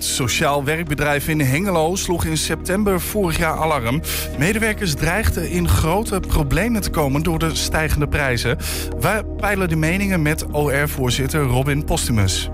Het sociaal werkbedrijf in Hengelo sloeg in september vorig jaar alarm. Medewerkers dreigden in grote problemen te komen door de stijgende prijzen. Wij peilen de meningen met OR-voorzitter Robin Postumus.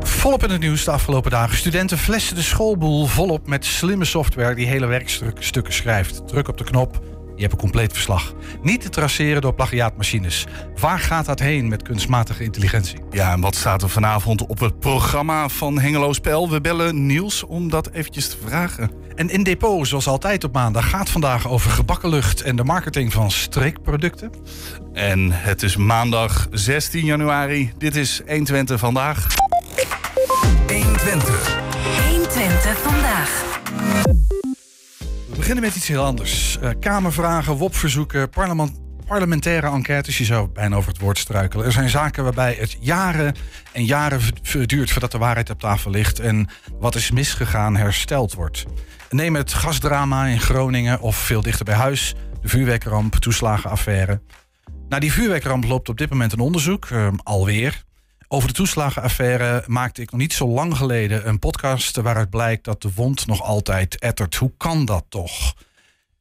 Volop in het nieuws de afgelopen dagen. Studenten flessen de schoolboel volop met slimme software die hele werkstukken schrijft. Druk op de knop, je hebt een compleet verslag. Niet te traceren door plagiaatmachines. Waar gaat dat heen met kunstmatige intelligentie? Ja, en wat staat er vanavond op het programma van Hengelo Spel? We bellen Niels om dat eventjes te vragen. En in depot, zoals altijd op maandag, gaat vandaag over gebakken lucht en de marketing van streekproducten. En het is maandag 16 januari. Dit is 120 vandaag. 120. 120 vandaag. We beginnen met iets heel anders. Uh, kamervragen, WOP-verzoeken, parlement, parlementaire enquêtes. Je zou bijna over het woord struikelen. Er zijn zaken waarbij het jaren en jaren duurt voordat de waarheid op tafel ligt en wat is misgegaan hersteld wordt. Neem het gasdrama in Groningen of veel dichter bij huis, de vuurwerkramp, toeslagenaffaire. Na die vuurwerkramp loopt op dit moment een onderzoek, uh, alweer. Over de toeslagenaffaire maakte ik nog niet zo lang geleden een podcast waaruit blijkt dat de wond nog altijd ettert. Hoe kan dat toch?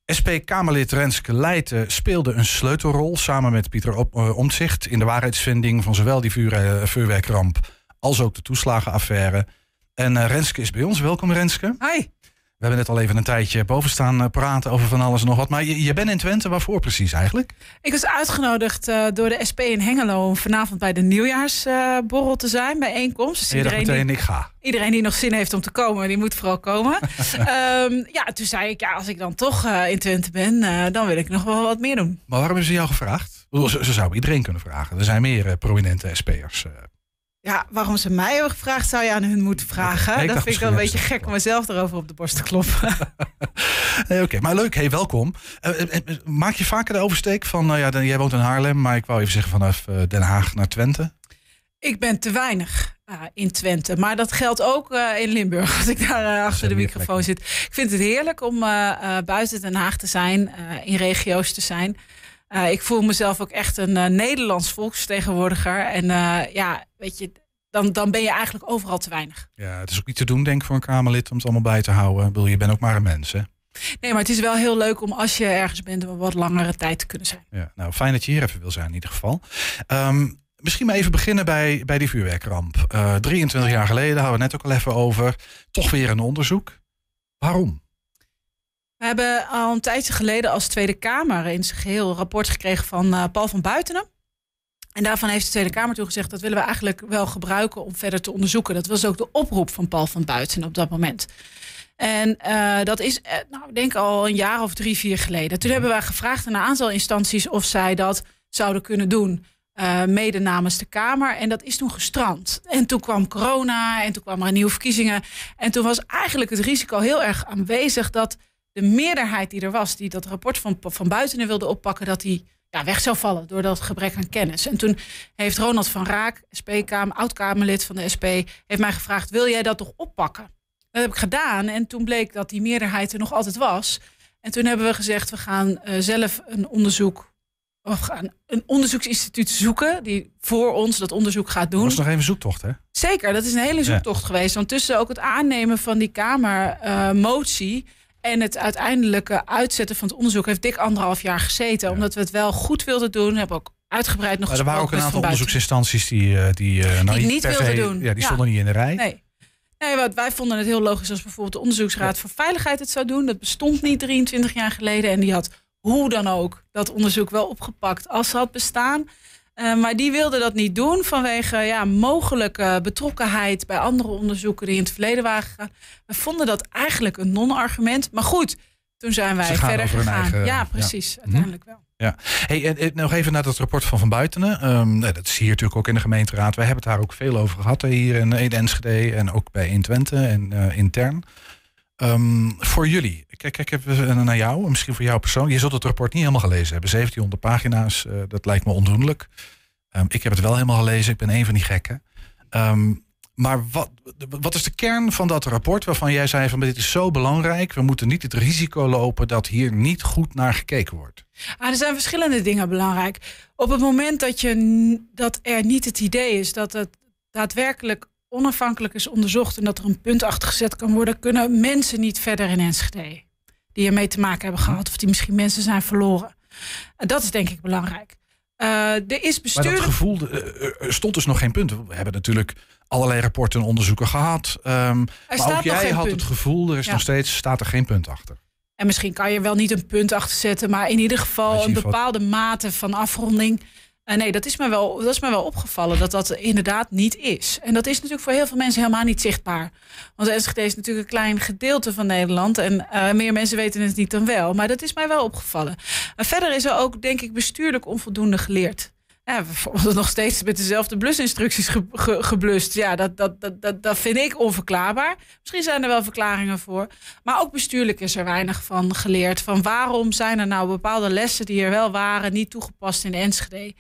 SP-Kamerlid Renske Leijten speelde een sleutelrol samen met Pieter eh, Omtzigt in de waarheidsvinding van zowel die uh, vuurwerkramp als ook de toeslagenaffaire. En uh, Renske is bij ons. Welkom Renske. Hi. We hebben net al even een tijdje boven staan praten over van alles en nog wat. Maar je, je bent in Twente, waarvoor precies eigenlijk? Ik was uitgenodigd uh, door de SP in Hengelo om vanavond bij de nieuwjaarsborrel uh, te zijn, bijeenkomst. Dus iedereen meteen, die, ik ga. Iedereen die nog zin heeft om te komen, die moet vooral komen. um, ja, toen zei ik, ja, als ik dan toch uh, in Twente ben, dan wil ik nog wel wat meer doen. Maar waarom hebben ze jou gevraagd? Ze, ze zouden iedereen kunnen vragen. Er zijn meer prominente SP'ers. Ja, waarom ze mij hebben gevraagd, zou je aan hun moeten vragen. Dat vind ik wel een beetje gek om mezelf erover op de borst te kloppen. nee, Oké, maar leuk. Hey, welkom. Uh, maak je vaker de oversteek van, nou ja, jij woont in Haarlem, maar ik wou even zeggen vanaf Den Haag naar Twente? Ik ben te weinig in Twente, maar dat geldt ook in Limburg, als ik daar achter de microfoon zit. Ik vind het heerlijk om buiten Den Haag te zijn, in regio's te zijn. Ik voel mezelf ook echt een Nederlands volksvertegenwoordiger. En ja, weet je, dan, dan ben je eigenlijk overal te weinig. Ja, het is ook niet te doen, denk ik, voor een Kamerlid om het allemaal bij te houden. Ik bedoel, je bent ook maar een mens, hè? Nee, maar het is wel heel leuk om als je ergens bent, om wat langere tijd te kunnen zijn. Ja, nou, fijn dat je hier even wil zijn in ieder geval. Um, misschien maar even beginnen bij, bij die vuurwerkramp. 23 jaar geleden, hadden we net ook al even over. Toch weer een onderzoek. Waarom? We hebben al een tijdje geleden als Tweede Kamer in zijn geheel een rapport gekregen van uh, Paul van Buitenen. En daarvan heeft de Tweede Kamer toen gezegd dat willen we eigenlijk wel gebruiken om verder te onderzoeken. Dat was ook de oproep van Paul van Buitenen op dat moment. En uh, dat is, uh, nou, ik denk al een jaar of drie, vier geleden. Toen hebben wij gevraagd aan een aantal instanties of zij dat zouden kunnen doen. Uh, mede namens de Kamer. En dat is toen gestrand. En toen kwam corona en toen kwamen er nieuwe verkiezingen. En toen was eigenlijk het risico heel erg aanwezig dat de meerderheid die er was, die dat rapport van, van buiten wilde oppakken, dat die ja, weg zou vallen door dat gebrek aan kennis. En toen heeft Ronald van Raak, SP-kamer, oud-Kamerlid van de SP, heeft mij gevraagd: wil jij dat toch oppakken? Dat heb ik gedaan. En toen bleek dat die meerderheid er nog altijd was. En toen hebben we gezegd: we gaan uh, zelf een onderzoek. Of gaan een onderzoeksinstituut zoeken die voor ons dat onderzoek gaat doen. Dat was nog even zoektocht, hè? Zeker, dat is een hele zoektocht ja. geweest. Want tussen ook het aannemen van die Kamermotie. Uh, en het uiteindelijke uitzetten van het onderzoek heeft dik anderhalf jaar gezeten. Ja. Omdat we het wel goed wilden doen. Hebben ook uitgebreid nog maar Er waren ook een aantal onderzoeksinstanties die, uh, die, uh, nou, die niet wilden doen. Ja, die stonden niet in de rij. Nee. Nee, wat wij vonden het heel logisch als bijvoorbeeld de Onderzoeksraad voor Veiligheid het zou doen. Dat bestond niet 23 jaar geleden. En die had hoe dan ook dat onderzoek wel opgepakt als ze had bestaan. Uh, maar die wilde dat niet doen vanwege ja, mogelijke betrokkenheid bij andere onderzoeken die in het verleden waren gegaan. We vonden dat eigenlijk een non-argument. Maar goed, toen zijn wij verder gegaan. Eigen, ja, precies. Ja. Uiteindelijk wel. Ja. Hey, en, en, nog even naar dat rapport van Van Buitenen. Um, dat is hier natuurlijk ook in de gemeenteraad. Wij hebben het daar ook veel over gehad. Hier in, in Enschede en ook bij in Twente en uh, intern. Um, voor jullie, kijk, kijk even naar jou, misschien voor jou persoonlijk. Je zult het rapport niet helemaal gelezen hebben. 1700 pagina's, uh, dat lijkt me ondoenlijk. Um, ik heb het wel helemaal gelezen, ik ben een van die gekken. Um, maar wat, wat is de kern van dat rapport waarvan jij zei van dit is zo belangrijk, we moeten niet het risico lopen dat hier niet goed naar gekeken wordt? Ah, er zijn verschillende dingen belangrijk. Op het moment dat, je, dat er niet het idee is dat het daadwerkelijk onafhankelijk is onderzocht en dat er een punt achter gezet kan worden, kunnen mensen niet verder in Enschede. Die ermee te maken hebben gehad of die misschien mensen zijn verloren. En dat is denk ik belangrijk. Uh, er is Maar bestuurlijk. dat gevoel, eh, er stond dus nog geen punt. We hebben natuurlijk allerlei rapporten en onderzoeken gehad. ehm, maar ook jij had punt. het gevoel, er is Ja. nog steeds, staat er geen punt achter. En misschien kan je wel niet een punt achter zetten, maar in ieder Maar geval een bepaalde mate van afronding. Eh, nee, dat is, me wel, dat is me wel opgevallen dat dat inderdaad niet is. En dat is natuurlijk voor heel veel mensen helemaal niet zichtbaar. Want Enschede is natuurlijk een klein gedeelte van Nederland. En eh, meer mensen weten het niet dan wel. Maar dat is mij wel opgevallen. En verder is er ook, denk ik, bestuurlijk onvoldoende geleerd. Ja, we worden nog steeds met dezelfde blusinstructies ge, ge- geblust. Ja, dat, dat, dat, dat, dat vind ik onverklaarbaar. Misschien zijn er wel verklaringen voor. Maar ook bestuurlijk is er weinig van geleerd. Van waarom zijn er nou bepaalde lessen die er wel waren... niet toegepast in Enschede. Dus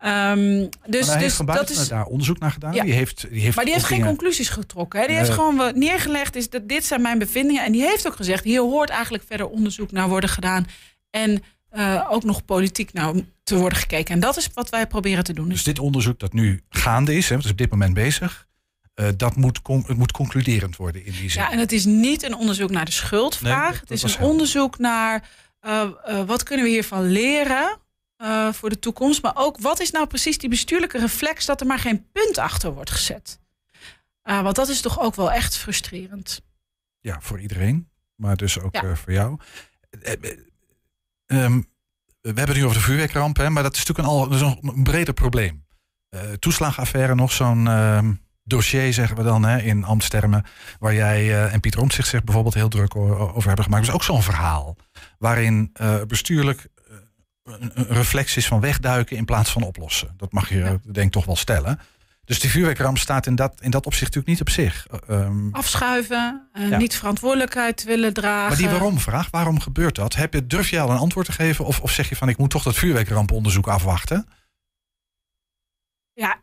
maar daar heeft dus Van dat is... daar onderzoek naar gedaan. Ja. Die heeft, die heeft Maar die heeft geen dingen- conclusies getrokken. Hè? Die Nee. heeft gewoon wat neergelegd is dat dit zijn mijn bevindingen. En die heeft ook gezegd, hier hoort eigenlijk verder onderzoek naar worden gedaan. En eh, ook nog politiek naar te worden gekeken. En dat is wat wij proberen te doen. Dus dit onderzoek dat nu gaande is, hè, het is op dit moment bezig, eh, dat moet, het moet concluderend worden in die zin. Ja, en het is niet een onderzoek naar de schuldvraag. Nee, dat- het dat is een onderzoek naar eh, wat kunnen we hiervan leren voor de toekomst. Maar ook wat is nou precies die bestuurlijke reflex dat er maar geen punt achter wordt gezet. Want dat is toch ook wel echt frustrerend. Ja, voor iedereen, maar dus ook Ja. voor jou. Eh, eh, ehm, we hebben het nu over de vuurwerkramp, hè, maar dat is natuurlijk een, al, is een, een breder probleem. Eh toeslagaffaire, nog zo'n ehm, dossier, zeggen we dan hè, in ambtstermen, waar jij eh, en Pieter Omtzigt zich bijvoorbeeld heel druk over hebben gemaakt. Dat is ook zo'n verhaal, waarin eh, bestuurlijk een, reflex is van wegduiken in plaats van oplossen. Dat mag je, denk ik, toch wel stellen. Dus die vuurwerkramp staat in dat, in dat opzicht natuurlijk niet op zich. Eh, ehm, Afschuiven, eh, Ja. niet verantwoordelijkheid willen dragen. Maar die waarom-vraag, waarom gebeurt dat? Heb je, durf je al een antwoord te geven? Of, of zeg je van ik moet toch dat vuurwerkramponderzoek afwachten? Ja,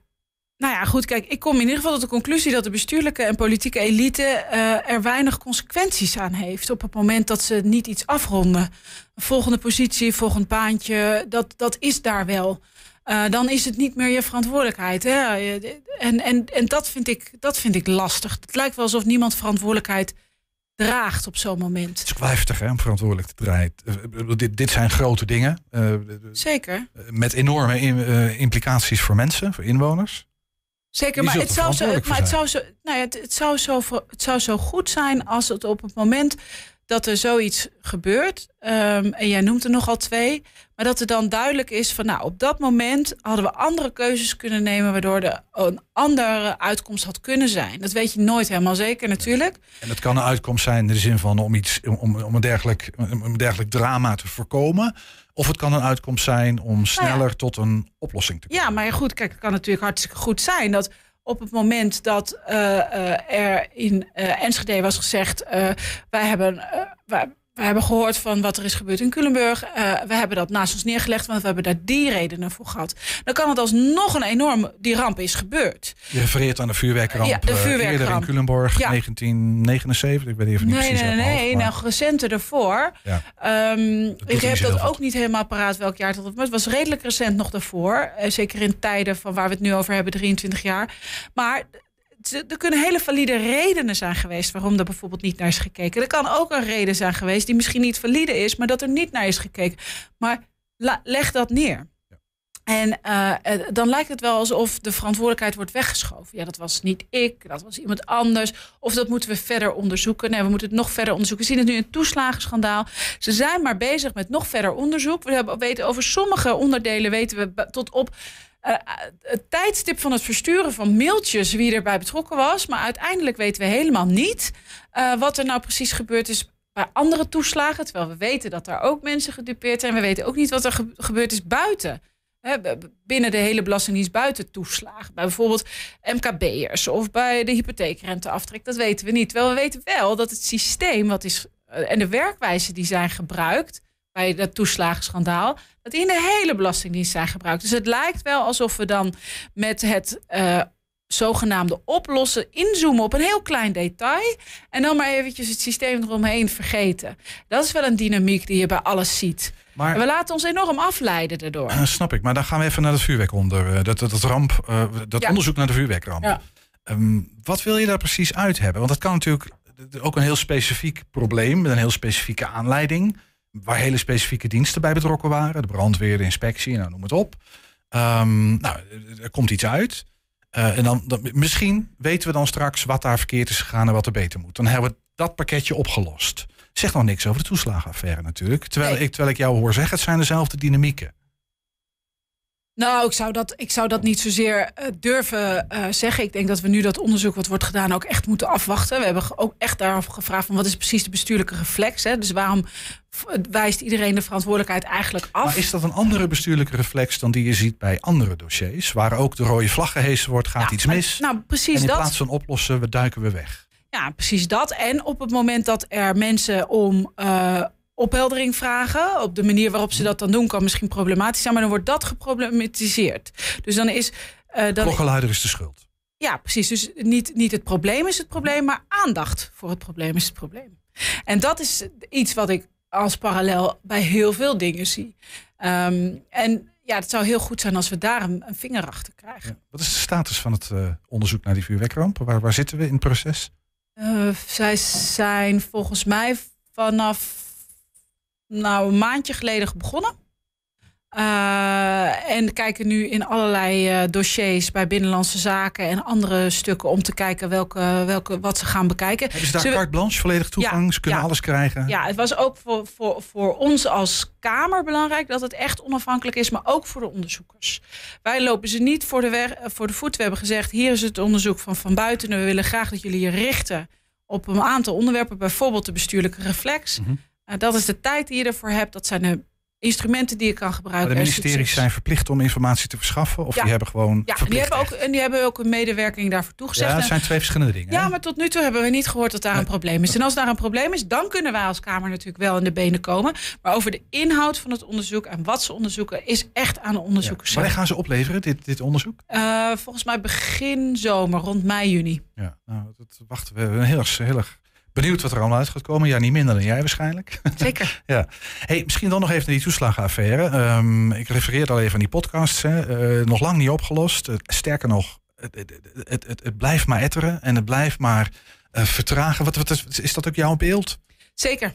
nou ja, goed. Kijk, ik kom in ieder geval tot de conclusie dat de bestuurlijke en politieke elite eh, er weinig consequenties aan heeft. Op het moment dat ze niet iets afronden. Een volgende positie, volgend baantje, dat, dat is daar wel. Eh, dan is het niet meer je verantwoordelijkheid. Hè? En, en, en dat, vind ik, dat vind ik lastig. Het lijkt wel alsof niemand verantwoordelijkheid draagt op zo'n moment. Het is heftig hè, om verantwoordelijk te draaien. Eh, Dit, dit zijn grote dingen. eh, Zeker. met enorme im- implicaties voor mensen, voor inwoners. Zeker, maar het zou, zo, maar het, zou zo, nou ja, het, het, zou zo, het zou zo goed zijn als het op het moment dat er zoiets gebeurt, ehm, en jij noemt er nogal twee, maar dat er dan duidelijk is van, nou, op dat moment hadden we andere keuzes kunnen nemen, waardoor er een andere uitkomst had kunnen zijn. Dat weet je nooit helemaal zeker natuurlijk. En dat kan een uitkomst zijn in de zin van om, iets, om, om, een, dergelijk, een dergelijk drama te voorkomen. Of het kan een uitkomst zijn om sneller Nou ja. tot een oplossing te komen. Ja, maar goed, kijk, het kan natuurlijk hartstikke goed zijn dat op het moment dat eh, eh, er in eh, Enschede was gezegd, wij hebben. wij, wij hebben gehoord van wat er is gebeurd in Culemburg. Eh, we hebben dat naast ons neergelegd, want we hebben daar die redenen voor gehad. Dan kan het alsnog een enorm, die ramp is gebeurd. Je refereert aan de vuurwerkramp, Ja, de eh, eerder in vuurwerkramp. Culemborg, Ja. 1979. Ik weet even niet Nee, precies nee, nee, maar- nou recenter ervoor. Ja. Ehm, ik heb dat ook niet helemaal paraat welk jaar dat was. Maar het was redelijk recent nog daarvoor. Eh, zeker in tijden van waar we het nu over hebben, 23 jaar. Maar er kunnen hele valide redenen zijn geweest waarom er bijvoorbeeld niet naar is gekeken. Er kan ook een reden zijn geweest die misschien niet valide is, maar dat er niet naar is gekeken. Maar la- leg dat neer. En eh, eh, dan lijkt het wel alsof de verantwoordelijkheid wordt weggeschoven. Ja, dat was niet ik, dat was iemand anders. Of dat moeten we verder onderzoeken. Nee, we moeten het nog verder onderzoeken. We zien het nu in het toeslagenschandaal. Ze zijn maar bezig met nog verder onderzoek. We hebben, weten over sommige onderdelen weten we tot op eh, het tijdstip van het versturen van mailtjes wie erbij betrokken was. Maar uiteindelijk weten we helemaal niet eh, wat er nou precies gebeurd is bij andere toeslagen. Terwijl we weten dat daar ook mensen gedupeerd zijn. We weten ook niet wat er ge- gebeurd is buiten. Hè, binnen de hele belastingdienst buiten toeslagen. Bij bijvoorbeeld MKB'ers of bij de hypotheekrenteaftrek. Dat weten we niet. Terwijl we weten wel dat het systeem wat is, eh, en de werkwijze die zijn gebruikt bij dat toeslagenschandaal, dat die in de hele belastingdienst zijn gebruikt. Dus het lijkt wel alsof we dan met het eh, zogenaamde oplossen inzoomen op een heel klein detail en dan maar eventjes het systeem eromheen vergeten. Dat is wel een dynamiek die je bij alles ziet. Maar En we laten ons enorm afleiden daardoor. Eh, snap ik, maar dan gaan we even naar het vuurwerk onder. eh, Dat, dat, dat ramp, dat Ja. onderzoek naar de vuurwerkramp. Ja. Ehm, wat wil je daar precies uit hebben? Want dat kan natuurlijk ook een heel specifiek probleem met een heel specifieke aanleiding. Waar hele specifieke diensten bij betrokken waren. De brandweer, de inspectie, nou, noem het op. Ehm, nou, er komt iets uit. Eh, en dan, dan, misschien weten we dan straks wat daar verkeerd is gegaan en wat er beter moet. Dan hebben we dat pakketje opgelost. Zeg nog niks over de toeslagenaffaire natuurlijk. Terwijl, ik, terwijl ik jou hoor zeggen, het zijn dezelfde dynamieken. Nou, ik zou dat, ik zou dat niet zozeer uh, durven uh, zeggen. Ik denk dat we nu dat onderzoek wat wordt gedaan ook echt moeten afwachten. We hebben ook echt daarover gevraagd van wat is precies de bestuurlijke reflex. Hè? Dus waarom wijst iedereen de verantwoordelijkheid eigenlijk af? Maar is dat een andere bestuurlijke reflex dan die je ziet bij andere dossiers? Waar ook de rode vlag gehezen wordt, gaat iets mis. Nou, precies en in dat. plaats van oplossen, we duiken we weg. Ja, precies dat. En op het moment dat er mensen om uh, opheldering vragen. Op de manier waarop ze dat dan doen kan misschien problematisch zijn, maar dan wordt dat geproblematiseerd. Dus dan is. Uh, dan Klokkenluider is de schuld. Ja, precies. Dus niet, niet het probleem is het probleem, maar aandacht voor het probleem is het probleem. En dat is iets wat ik als parallel bij heel veel dingen zie. Um, en ja, het zou heel goed zijn als we daar een, een vinger achter krijgen. Ja. Wat is de status van het uh, onderzoek naar die vuurwerkrampen? Waar, waar zitten we in het proces? Uh, zij zijn volgens mij vanaf nou, een maandje geleden begonnen. Uh, en kijken nu in allerlei uh, dossiers bij Binnenlandse Zaken en andere stukken om te kijken welke, welke, wat ze gaan bekijken. Hebben ze daar carte blanche, volledig toegang? Ja, ze kunnen ja, alles krijgen? Ja, het was ook voor, voor, voor ons als Kamer belangrijk dat het echt onafhankelijk is, maar ook voor de onderzoekers. Wij lopen ze niet voor de, weg, voor de voet. We hebben gezegd, hier is het onderzoek van Van Buiten en we willen graag dat jullie je richten op een aantal onderwerpen, bijvoorbeeld de bestuurlijke reflex. Mm -hmm. Uh, dat is de tijd die je ervoor hebt. Dat zijn de instrumenten die je kan gebruiken. Maar de ministeries zijn verplicht om informatie te verschaffen? Of ja. die hebben gewoon. Ja, die hebben, ook, en die hebben ook een medewerking daarvoor toegezegd. Ja, dat zijn twee verschillende dingen. Ja, hè? maar tot nu toe hebben we niet gehoord dat daar nee. een probleem is. En als daar een probleem is, dan kunnen wij als Kamer natuurlijk wel in de benen komen. Maar over de inhoud van het onderzoek en wat ze onderzoeken, is echt aan de onderzoekers. Ja. Wanneer gaan ze opleveren, dit, dit onderzoek? Uh, volgens mij begin zomer, rond mei, juni. Ja, nou, dat wachten we heel erg. Heel erg Benieuwd wat er allemaal uit gaat komen. Ja, niet minder dan jij waarschijnlijk. Zeker. ja. Hey, misschien dan nog even naar die toeslagenaffaire. Um, ik refereerde al even aan die podcasts. Hè. Uh, nog lang niet opgelost. Uh, sterker nog, het, het, het, het, het blijft maar etteren. En het blijft maar uh, vertragen. Wat, wat is, is dat ook jouw beeld? Zeker.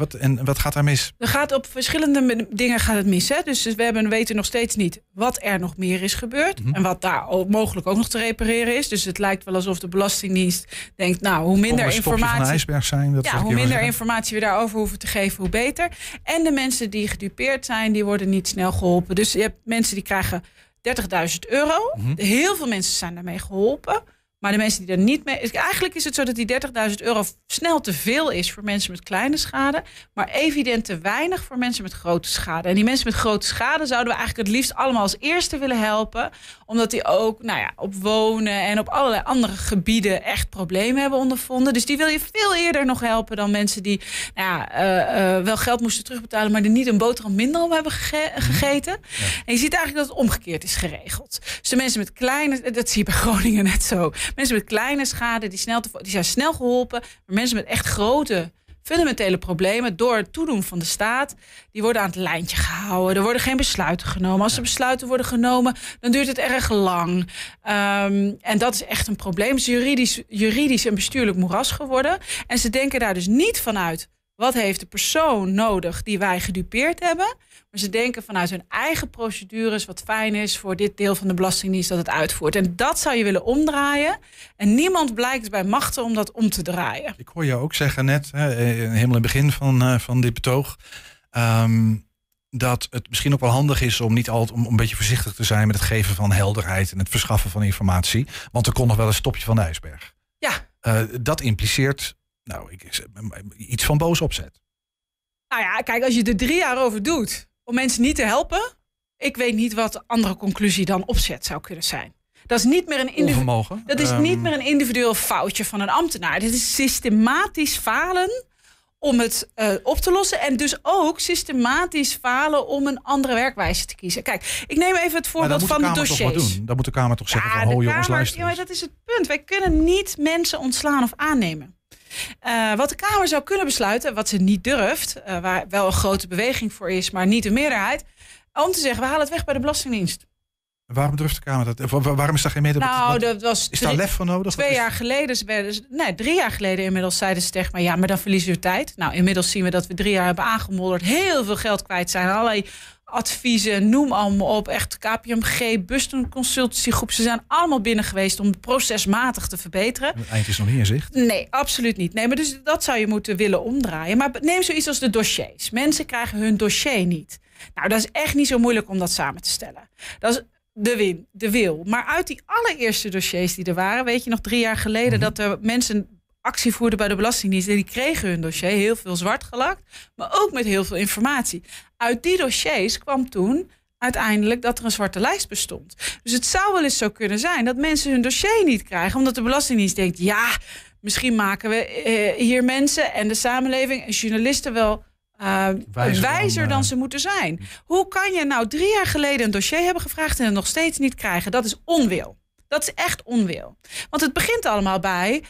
Wat, en wat gaat daar mis? Er gaat op verschillende dingen gaat het mis. Hè? Dus we hebben, weten nog steeds niet wat er nog meer is gebeurd. Mm -hmm. En wat daar ook, mogelijk ook nog te repareren is. Dus het lijkt wel alsof de Belastingdienst denkt... nou, hoe minder informatie... ijsberg zijn. Dat ja, hoe minder informatie we daarover hoeven te geven, hoe beter. En de mensen die gedupeerd zijn, die worden niet snel geholpen. Dus je hebt mensen die krijgen 30.000 euro. Mm -hmm. Heel veel mensen zijn daarmee geholpen... Maar de mensen die er niet mee. Eigenlijk is het zo dat die 30.000 euro snel te veel is voor mensen met kleine schade. Maar evident te weinig voor mensen met grote schade. En die mensen met grote schade zouden we eigenlijk het liefst allemaal als eerste willen helpen. Omdat die ook nou ja, op wonen en op allerlei andere gebieden echt problemen hebben ondervonden. Dus die wil je veel eerder nog helpen dan mensen die nou ja, uh, uh, wel geld moesten terugbetalen. maar die niet een boterham minder om hebben gege gegeten. Ja. En je ziet eigenlijk dat het omgekeerd is geregeld. Dus de mensen met kleine. Dat zie je bij Groningen net zo. Mensen met kleine schade, die, snel te, die zijn snel geholpen. Maar mensen met echt grote, fundamentele problemen... door het toedoen van de staat, die worden aan het lijntje gehouden. Er worden geen besluiten genomen. Als er besluiten worden genomen, dan duurt het erg lang. Um, en dat is echt een probleem. Het is juridisch, juridisch en bestuurlijk moeras geworden. En ze denken daar dus niet vanuit... wat heeft de persoon nodig die wij gedupeerd hebben... Maar ze denken vanuit hun eigen procedures wat fijn is voor dit deel van de Belastingdienst dat het uitvoert. En dat zou je willen omdraaien. En niemand blijkt bij machten om dat om te draaien. Ik hoor jou ook zeggen net, hè, helemaal in het begin van, uh, van dit betoog. Um, dat het misschien ook wel handig is om niet altijd om een beetje voorzichtig te zijn met het geven van helderheid en het verschaffen van informatie. Want er komt nog wel een stopje van de ijsberg. Ja. Uh, dat impliceert nou, ik, iets van boos opzet. Nou ja, kijk, als je er drie jaar over doet om mensen niet te helpen. Ik weet niet wat de andere conclusie dan opzet zou kunnen zijn. Dat is niet meer een, individu dat is niet meer een individueel foutje van een ambtenaar. Dit is systematisch falen om het uh, op te lossen. En dus ook systematisch falen om een andere werkwijze te kiezen. Kijk, ik neem even het voorbeeld van de dossiers. Dan moet de Kamer toch zeggen ja, van, ho jongens, luister Ja, maar dat is het punt. Wij kunnen niet mensen ontslaan of aannemen. Uh, wat de Kamer zou kunnen besluiten, wat ze niet durft, uh, waar wel een grote beweging voor is, maar niet de meerderheid, om te zeggen: we halen het weg bij de Belastingdienst. Waarom durft de Kamer dat? Wa- wa- Waarom is daar geen mededeling? Nou, dat was is daar lef voor nodig? Twee jaar geleden, nee, drie jaar geleden inmiddels zeiden ze tegen mij, ja, maar dan verliezen we tijd. Nou, inmiddels zien we dat we drie jaar hebben aangemodderd, heel veel geld kwijt zijn, allerlei adviezen, noem allemaal op. Echt KPMG, Buston Consultancygroep, ze zijn allemaal binnen geweest om het procesmatig te verbeteren. Het eind is nog niet in zicht. Nee, absoluut niet. Nee, maar dus dat zou je moeten willen omdraaien. Maar neem zoiets als de dossiers. Mensen krijgen hun dossier niet. Nou, dat is echt niet zo moeilijk om dat samen te stellen. Dat is de win, de wil. Maar uit die allereerste dossiers die er waren, weet je nog drie jaar geleden dat er mensen actie voerden bij de Belastingdienst. En die kregen hun dossier heel veel zwart gelakt, maar ook met heel veel informatie. Uit die dossiers kwam toen uiteindelijk dat er een zwarte lijst bestond. Dus het zou wel eens zo kunnen zijn dat mensen hun dossier niet krijgen, omdat de Belastingdienst denkt: ja, misschien maken we eh, hier mensen en de samenleving en journalisten wel. eh, Wijzer wijzer, dan, dan, eh, ze moeten zijn. Hoe kan je nou drie jaar geleden een dossier hebben gevraagd en het nog steeds niet krijgen? Dat is onwil. Dat is echt onwil. Want het begint allemaal bij.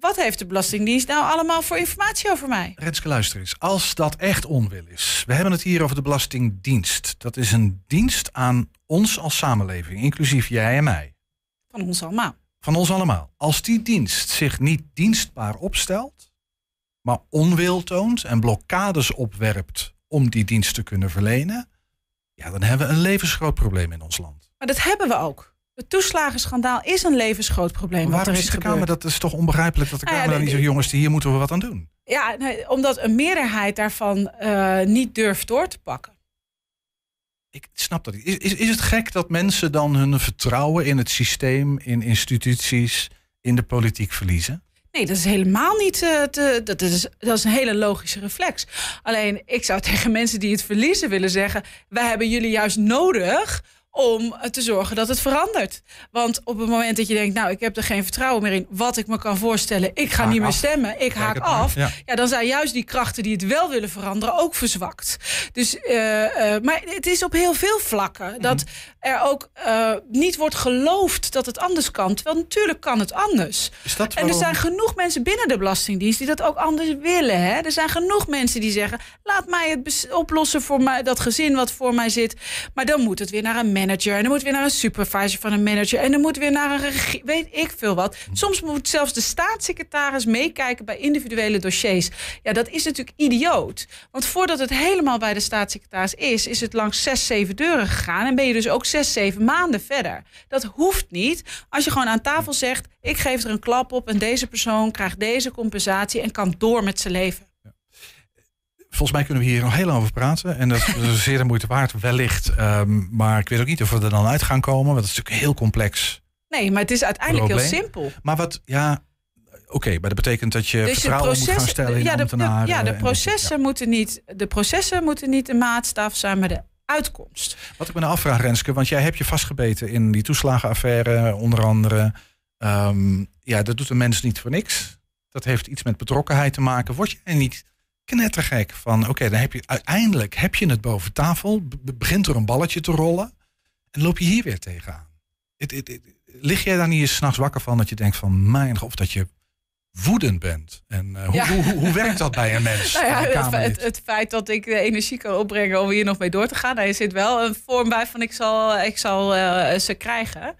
Wat heeft de Belastingdienst nou allemaal voor informatie over mij? Renske, luister eens. Als dat echt onwil is. We hebben het hier over de Belastingdienst. Dat is een dienst aan ons als samenleving, inclusief jij en mij. Van ons allemaal. Van ons allemaal. Als die dienst zich niet dienstbaar opstelt, maar onwil toont en blokkades opwerpt om die dienst te kunnen verlenen, ja, dan hebben we een levensgroot probleem in ons land. Maar dat hebben we ook. Het toeslagenschandaal is een levensgroot probleem. wat Waarom er is de. Kamer? Dat is toch onbegrijpelijk dat de Nou ja, Kamer dan de- niet zegt, jongens, hier moeten we wat aan doen. Ja, nee, omdat een meerderheid daarvan eh, niet durft door te pakken. Ik snap dat niet. Is, is, is het gek dat mensen dan hun vertrouwen in het systeem, in instituties, in de politiek verliezen? Nee, dat is helemaal niet. eh, te, dat, is, dat is een hele logische reflex. Alleen, ik zou tegen mensen die het verliezen willen zeggen: wij hebben jullie juist nodig om eh, te zorgen dat het verandert. Want op het moment dat je denkt, nou, ik heb er geen vertrouwen meer in, wat ik me kan voorstellen, ik ga Haak niet meer af. stemmen, ik haak af. Ja. Ja. dan zijn juist die krachten die het wel willen veranderen ook verzwakt. Dus, eh, eh, maar het is op heel veel vlakken dat er ook niet wordt geloofd dat het anders kan. Terwijl natuurlijk kan het anders. En er zijn genoeg mensen binnen de Belastingdienst die dat ook anders willen. Hè? Er zijn genoeg mensen die zeggen: laat mij het oplossen voor mij, dat gezin wat voor mij zit. Maar dan moet het weer naar een manager. En dan moet weer naar een supervisor van een manager. En dan moet weer naar een regie. Weet ik veel wat. Soms moet zelfs de staatssecretaris meekijken bij individuele dossiers. Ja, dat is natuurlijk idioot. Want voordat het helemaal bij de staatssecretaris is, is het langs zes, zeven deuren gegaan. En ben je dus ook zes, zeven maanden verder. Dat hoeft niet. Als je gewoon aan tafel zegt: ik geef er een klap op en deze persoon krijgt deze compensatie en kan door met zijn leven. Volgens mij kunnen we hier nog heel lang over praten. En dat is zeer de moeite waard, wellicht. Ehm, maar ik weet ook niet of we er dan uit gaan komen. Want het is natuurlijk heel complex. Nee, maar het is uiteindelijk heel simpel. Maar wat, ja, oké. maar dat betekent dat je Dus de vertrouwen moet gaan stellen in ja, de, ambtenaren. ja, en de dat je- processen, moeten niet, de processen moeten niet de maatstaf zijn, maar de uitkomst. Wat ik me nou afvraag, Renske, want jij hebt je vastgebeten in die toeslagenaffaire, onder andere. Ehm, ja, dat doet een mens niet voor niks. Dat heeft iets met betrokkenheid te maken. Word jij niet knettergek van, oké, dan heb je uiteindelijk heb je het boven tafel, be- begint er een balletje te rollen en loop je hier weer tegenaan. Het, het- lig jij daar niet eens s'nachts wakker van dat je denkt van, mijn, god, of dat je woedend bent? En eh, hoe, Ja. hoe, hoe, hoe werkt dat bij een mens? Nou ja, het, het, het feit dat ik de energie kan opbrengen om hier nog mee door te gaan, daar zit wel een vorm bij van ik zal, ik zal eh, ze krijgen.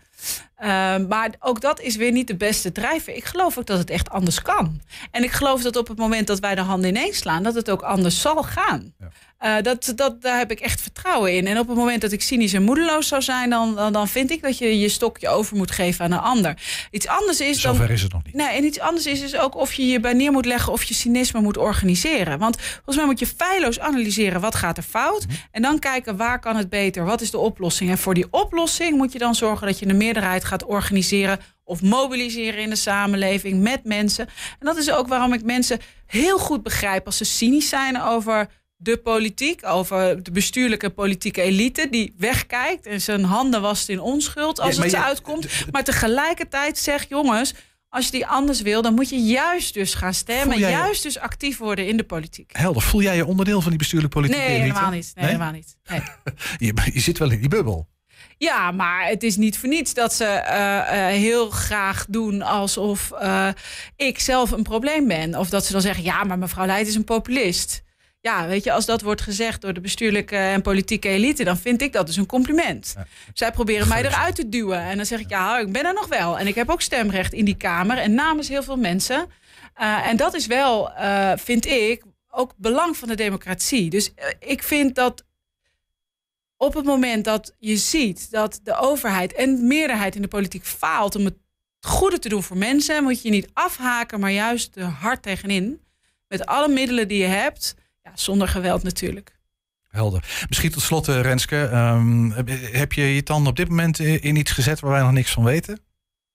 Ehm, maar ook dat is weer niet de beste drijver. Ik geloof ook dat het echt anders kan. En ik geloof dat op het moment dat wij de handen ineens slaan, dat het ook anders zal gaan. Ja. Eh, dat, dat, daar heb ik echt vertrouwen in. En op het moment dat ik cynisch en moedeloos zou zijn, dan, dan, dan vind ik dat je je stokje over moet geven aan een ander. Iets anders is dan. Zover is het nog niet. Nee, en iets anders is dus ook of je hierbij neer moet leggen of je cynisme moet organiseren. Want volgens mij moet je feilloos analyseren wat gaat er fout. En dan kijken waar kan het beter, wat is de oplossing. En voor die oplossing moet je dan zorgen dat je een meerderheid gaat organiseren of mobiliseren in de samenleving met mensen. En dat is ook waarom ik mensen heel goed begrijp als ze cynisch zijn over de politiek, over de bestuurlijke politieke elite die wegkijkt en zijn handen wast in onschuld als Ja, het je- uitkomt. Maar tegelijkertijd zeg jongens, als je die anders wil, dan moet je juist dus gaan stemmen. Je- Juist dus actief worden in de politiek. Helder, voel jij je onderdeel van die bestuurlijke politieke Nee, elite? helemaal niet. Nee, Nee? helemaal niet. Nee. Je, je zit wel in die bubbel. Ja, maar het is niet voor niets dat ze eh, eh, heel graag doen alsof eh, ik zelf een probleem ben. Of dat ze dan zeggen, ja, maar mevrouw Leijt is een populist. Ja, weet je, als dat wordt gezegd door de bestuurlijke en politieke elite, dan vind ik dat dus een compliment. Zij proberen mij eruit te duwen. En dan zeg ik, ja, ik ben er nog wel. En ik heb ook stemrecht in die Kamer en namens heel veel mensen. Uh, en dat is wel, uh, vind ik, ook belang van de democratie. Dus uh, ik vind dat op het moment dat je ziet dat de overheid en de meerderheid in de politiek faalt om het goede te doen voor mensen, moet je niet afhaken, maar juist er hard tegenin. Met alle middelen die je hebt, ja, zonder geweld natuurlijk. Helder. Misschien tot slot, Renske. Um, heb je je tanden op dit moment in iets gezet waar wij nog niks van weten?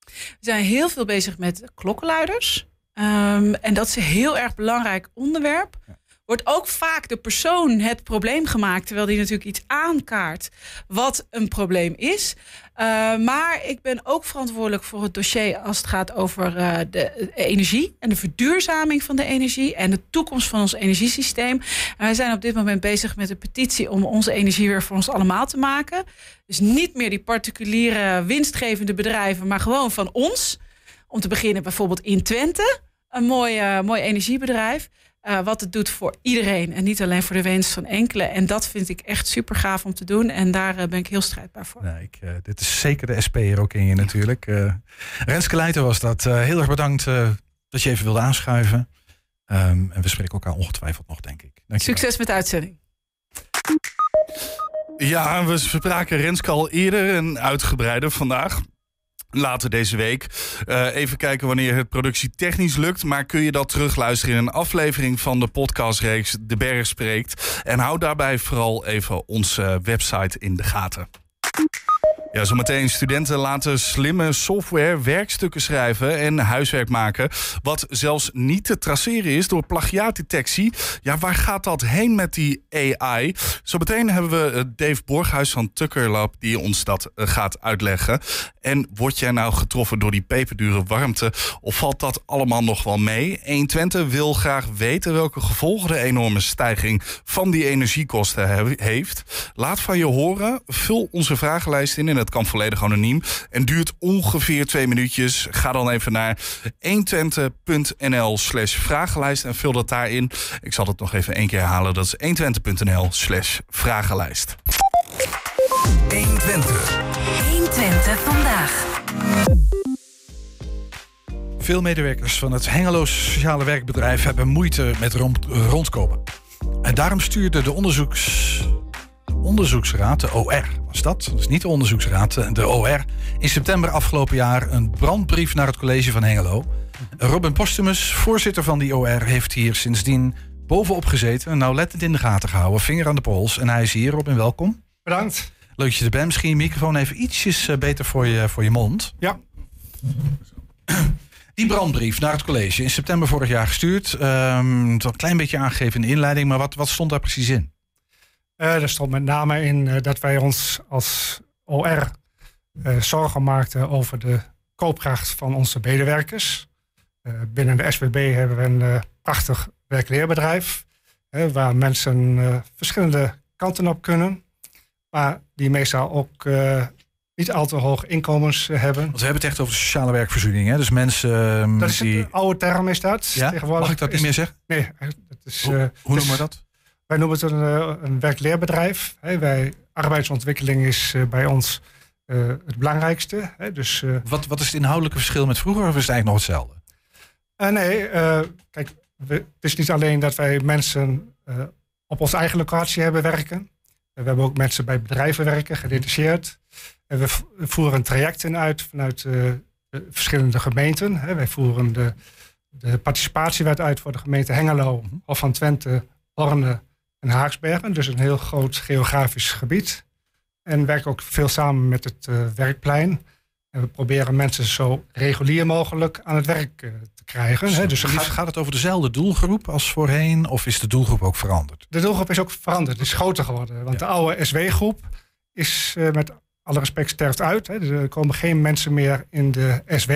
We zijn heel veel bezig met klokkenluiders. Um, en dat is een heel erg belangrijk onderwerp. Ja wordt ook vaak de persoon het probleem gemaakt, terwijl die natuurlijk iets aankaart wat een probleem is. Uh, maar ik ben ook verantwoordelijk voor het dossier als het gaat over uh, de energie en de verduurzaming van de energie en de toekomst van ons energiesysteem. En wij zijn op dit moment bezig met een petitie om onze energie weer voor ons allemaal te maken. Dus niet meer die particuliere winstgevende bedrijven, maar gewoon van ons. Om te beginnen bijvoorbeeld in Twente, een mooi, uh, mooi energiebedrijf. Uh, wat het doet voor iedereen en niet alleen voor de winst van enkele. En dat vind ik echt super gaaf om te doen. En daar uh, ben ik heel strijdbaar voor. Nee, ik, uh, dit is zeker de SP hier ook in je natuurlijk. Renske Leijten was dat. heel erg bedankt dat je even wilde aanschuiven. Um, en we spreken elkaar ongetwijfeld nog, denk ik. Dankjewel. Succes met de uitzending. Ja, we spraken Renske al eerder en uitgebreider vandaag later deze week. Uh, even kijken wanneer het productietechnisch lukt. Maar kun je dat terugluisteren in een aflevering van de podcastreeks De Berg Spreekt. En hou daarbij vooral even onze website in de gaten. Ja, zometeen studenten laten slimme software werkstukken schrijven en huiswerk maken. Wat zelfs niet te traceren is door plagiaatdetectie. Ja, waar gaat dat heen met die AI? Zometeen hebben we eh, Dave Borghuis van Tucker Lab die ons dat eh, gaat uitleggen. En word jij nou getroffen door die peperdure warmte? Of valt dat allemaal nog wel mee? 120 wil graag weten welke gevolgen de enorme stijging van die energiekosten heeft. Laat van je horen. Vul onze vragenlijst in en het kan volledig anoniem. En duurt ongeveer twee minuutjes. Ga dan even naar 120.nl slash vragenlijst en vul dat daarin. Ik zal het nog even één keer herhalen. Dat is 120.nl slash vragenlijst. 120. 120 vandaag. Veel medewerkers van het Hengeloos Sociale Werkbedrijf hebben moeite met rond, rondkomen. En daarom stuurde de onderzoeks, onderzoeksraad, de OR was dat, dus niet de onderzoeksraad, de OR, in september afgelopen jaar een brandbrief naar het college van Hengelo. Robin Postumus, voorzitter van die OR, heeft hier sindsdien bovenop gezeten, nauwlettend in de gaten gehouden, vinger aan de pols. En hij is hier, Robin, welkom. Bedankt. Leuk dat je er bent. Misschien je microfoon even ietsjes eh, beter voor je, voor je mond. Ja. Die brandbrief naar het college in september vorig jaar gestuurd. Um, het een klein beetje aangegeven in de inleiding, maar wat, wat stond daar precies in? Uh, er stond met name in uh, dat wij ons als OR uh, zorgen maakten over de koopkracht van onze medewerkers. binnen de SWB hebben we een prachtig werkleerbedrijf, waar mensen verschillende kanten op kunnen maar die meestal ook niet al te hoog inkomens hebben. Want we hebben het echt over sociale werkvoorziening. Hè? Dus mensen uh, Dat is die... een oude term is dat. Ja? Mag ik dat niet meer zeggen? Nee. Dat is, hoe, uh, hoe noemen we dat? Wij noemen het een, een werkleerbedrijf. Wij, arbeidsontwikkeling is bij ons het belangrijkste. Dus, wat, wat is het inhoudelijke verschil met vroeger of is het eigenlijk nog hetzelfde? nee, kijk, we, het is niet alleen dat wij mensen op onze eigen locatie hebben werken. We hebben ook mensen bij bedrijven werken, gedetacheerd. En we voeren trajecten uit vanuit uh, verschillende gemeenten. Wij voeren de, de participatiewet uit voor de gemeente Hengelo, mhm. of van Twente, Orne en Haaksbergen. Dus een heel groot geografisch gebied. En werken ook veel samen met het uh, werkplein. En we proberen mensen zo regulier mogelijk aan het werk uh, te krijgen. Hè. Dus gaat, gaat, het over dezelfde doelgroep als voorheen? Of is de doelgroep ook veranderd? De doelgroep is ook veranderd. Het is groter geworden. Want ja. de oude SW-groep is uh, met alle respect sterft uit. Hè. Dus er komen geen mensen meer in de SW.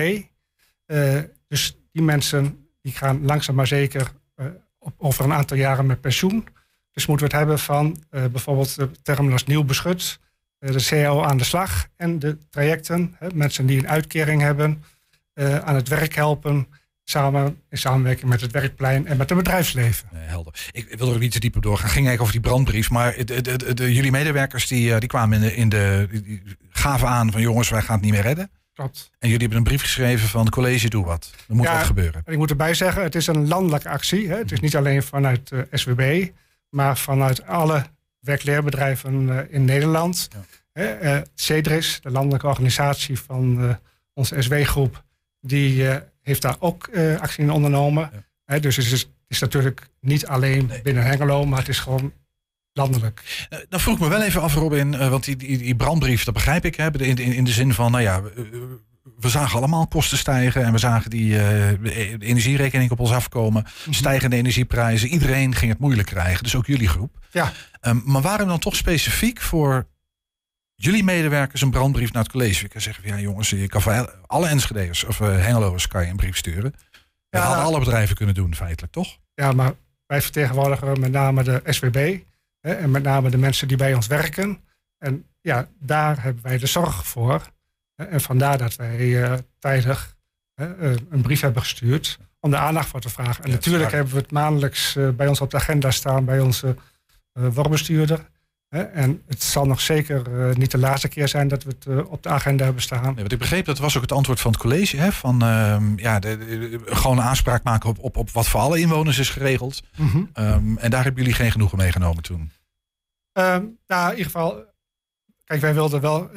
Dus die mensen die gaan langzaam maar zeker op, over een aantal jaren met pensioen. Dus moeten we het hebben van bijvoorbeeld de term als nieuw beschut de CAO aan de slag en de trajecten, hè, mensen die een uitkering hebben, uh, aan het werk helpen, samen in samenwerking met het werkplein en met het bedrijfsleven. Nee, helder. Ik wil er niet te diep op doorgaan. Ging eigenlijk over die brandbrief. Maar de, de, de, jullie medewerkers die, die kwamen in de, in de die gaven aan van jongens, wij gaan het niet meer redden. Klopt. En jullie hebben een brief geschreven van de college doe wat. Er moet Ja, wat gebeuren. En ik moet erbij zeggen, het is een landelijke actie. Hè. Het is niet alleen vanuit de SWB, maar vanuit alle werkleerbedrijven eh, in Nederland. Ja. Eh, CEDRIS, de landelijke organisatie van eh, onze SW-groep, die heeft daar ook actie in ondernomen. Ja. Dus het is, is natuurlijk niet alleen Nee. binnen Hengelo, maar het is gewoon landelijk. Dan vroeg ik me wel even af, Robin, want die, die, die brandbrief, dat begrijp ik. Hè, in, in, in de zin van, nou ja, we, zagen allemaal kosten stijgen en we zagen die eh, energierekening op ons afkomen. Stijgende energieprijzen, iedereen ging het moeilijk krijgen, dus ook jullie groep. Ja. Ehm, maar waarom dan toch specifiek voor jullie medewerkers een brandbrief naar het college? Ik kan zeggen, van, ja jongens, je kan voor alle Enschede'ers of uh, Hengelo'ers kan je een brief sturen. Dat Ja, hadden nou- alle bedrijven kunnen doen, feitelijk, toch? Ja, maar wij vertegenwoordigen met name de SWB hè, en met name de mensen die bij ons werken. En ja, daar hebben wij de zorg voor. En vandaar dat wij eh, tijdig eh, een brief hebben gestuurd om de aandacht voor te vragen. En Ja, natuurlijk hebben we het maandelijks eh, bij ons op de agenda staan bij onze wormbestuurder. Hè, en het zal nog zeker niet de laatste keer zijn dat we het op de agenda hebben staan. Nee, want ik begreep, dat was ook het antwoord van het college. Hè, van ehm, ja, de, de- gewoon een aanspraak maken op, op, op wat voor alle inwoners is geregeld. Mhm. Ehm, en daar hebben jullie geen genoegen meegenomen toen. Ehm, nou, in ieder geval, kijk, wij wilden wel.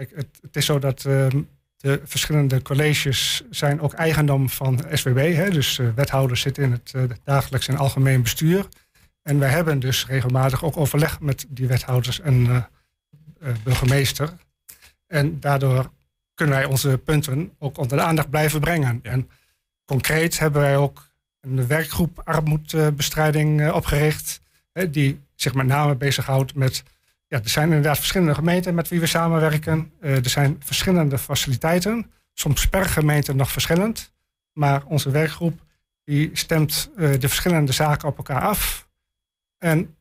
Kijk, het, het is zo dat ehm, de verschillende colleges zijn ook eigendom van SWB. Hè, dus eh, wethouders zitten in het eh, dagelijks en algemeen bestuur. En wij hebben dus regelmatig ook overleg met die wethouders en eh, burgemeester. En daardoor kunnen wij onze punten ook onder de aandacht blijven brengen. Ja. En concreet hebben wij ook een werkgroep armoedbestrijding opgericht. Hè, die zich met name bezighoudt met. Ja, er zijn inderdaad verschillende gemeenten met wie we samenwerken. Eh, er zijn verschillende faciliteiten. Soms per gemeente nog verschillend. Maar onze werkgroep die stemt eh, de verschillende zaken op elkaar af. En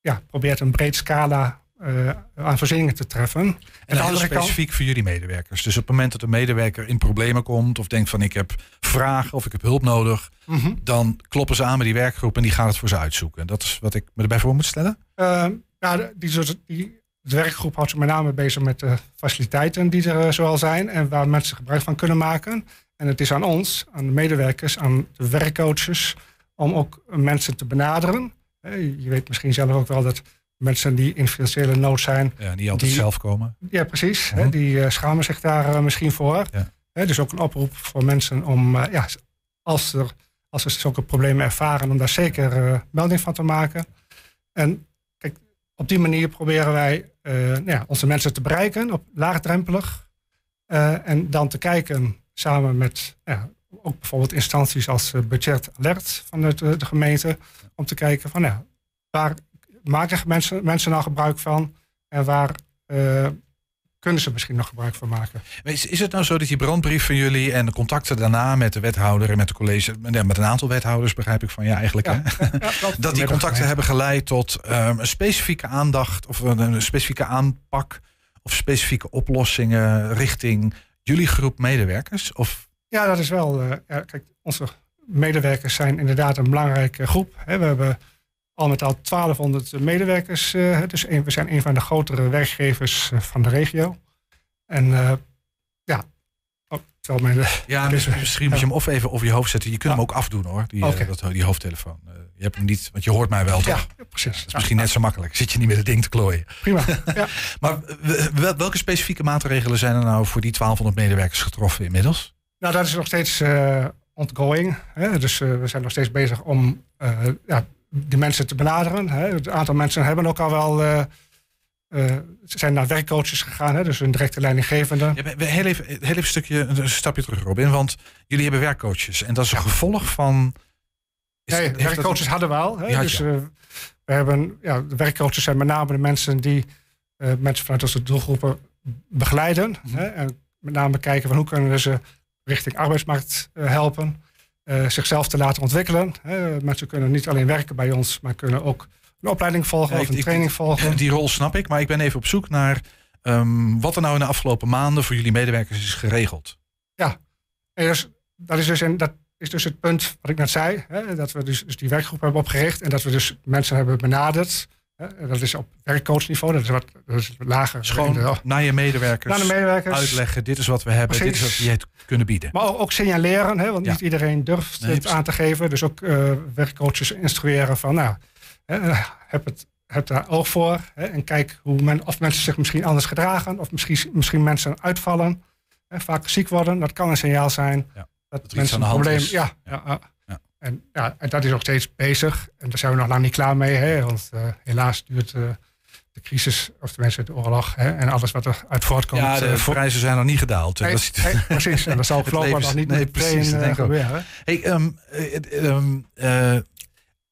ja, probeert een breed scala eh, aan voorzieningen te treffen. En kant- specifiek voor jullie medewerkers. Dus op het moment dat een medewerker in problemen komt... of denkt van ik heb vragen of ik heb hulp nodig... Mhm. dan kloppen ze aan met die werkgroep en die gaat het voor ze uitzoeken. Dat is wat ik me erbij voor moet stellen. Ehm, ja, de- die, die, de werkgroep houdt zich met name bezig met de faciliteiten die er eh, zoal zijn en waar mensen gebruik van kunnen maken. En het is aan ons, aan de medewerkers, aan de werkcoaches, om ook mensen te benaderen. Je weet misschien zelf ook wel dat mensen die in financiële nood zijn, Ja, niet altijd Die- zelf komen. ja precies, Mhm. die eh, schamen zich daar eh, misschien voor. Ja. Dus ook een oproep voor mensen om, ja, als, er, als ze zulke problemen ervaren, om daar zeker melding van te maken. En op die manier proberen wij eh, nou ja, onze mensen te bereiken, op laagdrempelig. Eh, en dan te kijken samen met ja, ook bijvoorbeeld instanties als eh, Budget Alert vanuit de, gemeente, om te kijken van ja, waar maken mensen, mensen nou gebruik van en waar kunnen ze misschien nog gebruik van maken. Is, is het nou zo dat die brandbrief van jullie en de contacten daarna met de wethouder en met de college, met een aantal wethouders begrijp ik van ja eigenlijk, Ja, hè? dat die contacten hebben geleid tot ehm, een specifieke aandacht of een, een specifieke aanpak of specifieke oplossingen richting jullie groep medewerkers? Of Ja, dat is wel. eh, ja, kijk, onze medewerkers zijn inderdaad een belangrijke groep. Hè. We hebben al met al 1200 medewerkers. eh, dus een, we zijn een van de grotere werkgevers eh, van de regio. En eh, ja, oh, terwijl mijn, ja, Dus, misschien, moet je hem of even over je hoofd zetten. Je kunt hem ook afdoen hoor, die, dat, die hoofdtelefoon. Je hebt hem niet, want je hoort mij wel toch? ja, precies. Dat is misschien net zo makkelijk. Zit je niet met het ding te klooien. Prima. Ja. Maar wel- welke specifieke maatregelen zijn er nou voor die 1200 medewerkers getroffen inmiddels? Nou, dat is nog steeds ongoing. Hè? Dus we zijn nog steeds bezig om ja, die mensen te benaderen. Hè? Het aantal mensen hebben ook al wel. eh, eh, ze zijn naar werkcoaches gegaan, hè? dus een directe leidinggevende. Ja, heel, even, heel even een stukje, een stapje terug, Robin. Want jullie hebben werkcoaches. En dat is een gevolg van. is- Nee, dat- werkcoaches hadden we al. Hè? Had dus eh, we hebben, ja, de werkcoaches zijn met name de mensen die mensen vanuit onze doelgroepen begeleiden. Mhm. Hè? En met name kijken van hoe kunnen we ze richting arbeidsmarkt helpen. Eh, zichzelf te laten ontwikkelen. Hè? Mensen kunnen niet alleen werken bij ons, maar kunnen ook een opleiding volgen Ja, of ik- een ik- training volgen. Die rol snap ik, maar ik ben even op zoek naar ehm, wat er nou in de afgelopen maanden voor jullie medewerkers is geregeld. En dus, dat is dus in, dat, is dus het punt wat ik net zei. Hè, dat we dus, dus die werkgroep hebben opgericht. En dat we dus mensen hebben benaderd. Dat is op werkcoachniveau. Dat is wat dat is lager. Gewoon naar je medewerkers, naar de medewerkers. uitleggen. Dit is wat we hebben. Dit is wat je het kunnen bieden. Maar ook, ook signaleren. Hè, want Ja. niet iedereen durft Nee, het precies. aan te geven. Dus ook eh, werkcoaches instrueren van... Nou, hè, heb, het, heb daar oog voor. Hè, en kijk hoe men, of mensen zich misschien anders gedragen. Of misschien, misschien mensen uitvallen. Hè, vaak ziek worden. Dat kan een signaal zijn. Ja, Dat, iets mensen aan de een probleem... Ja, Ja. ja. En, ja, en dat is nog steeds bezig. En daar zijn we nog lang niet klaar mee. Hè, want eh, helaas duurt eh, de crisis, of tenminste de oorlog... Hè, en alles wat er uit voortkomt... Ja, de eh, voor- prijzen zijn nog niet gedaald. Nee, Dat is- nee, precies. En dat zal voorlopig nog niet nee, precies, denk ik ook. gebeuren. Hey, ehm, eh, ehm, eh,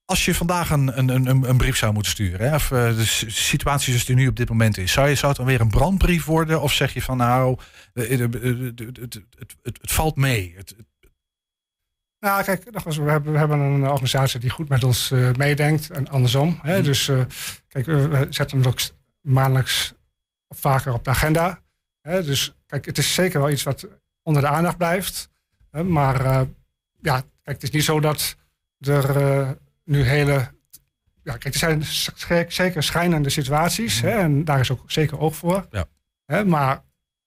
als je vandaag een, een, een, een brief zou moeten sturen, hè, of de situatie zoals die nu op dit moment is, zou, je, zou het dan weer een brandbrief worden? Of zeg je van nou, het, het, het, het, valt mee? Het- Nou, kijk, we, hebben, we hebben een organisatie die goed met ons eh, meedenkt en andersom. Hè? Mhm. Dus eh, kijk, we, zetten het ook maandelijks vaker op de agenda. Hè? Dus kijk, het is zeker wel iets wat onder de aandacht blijft. Hè? Maar eh, ja, kijk, het is niet zo dat er eh, nu hele... Ja, kijk, er zijn zeker schrijnende situaties. Hè? En daar is ook zeker oog voor. Ja. Hè? Maar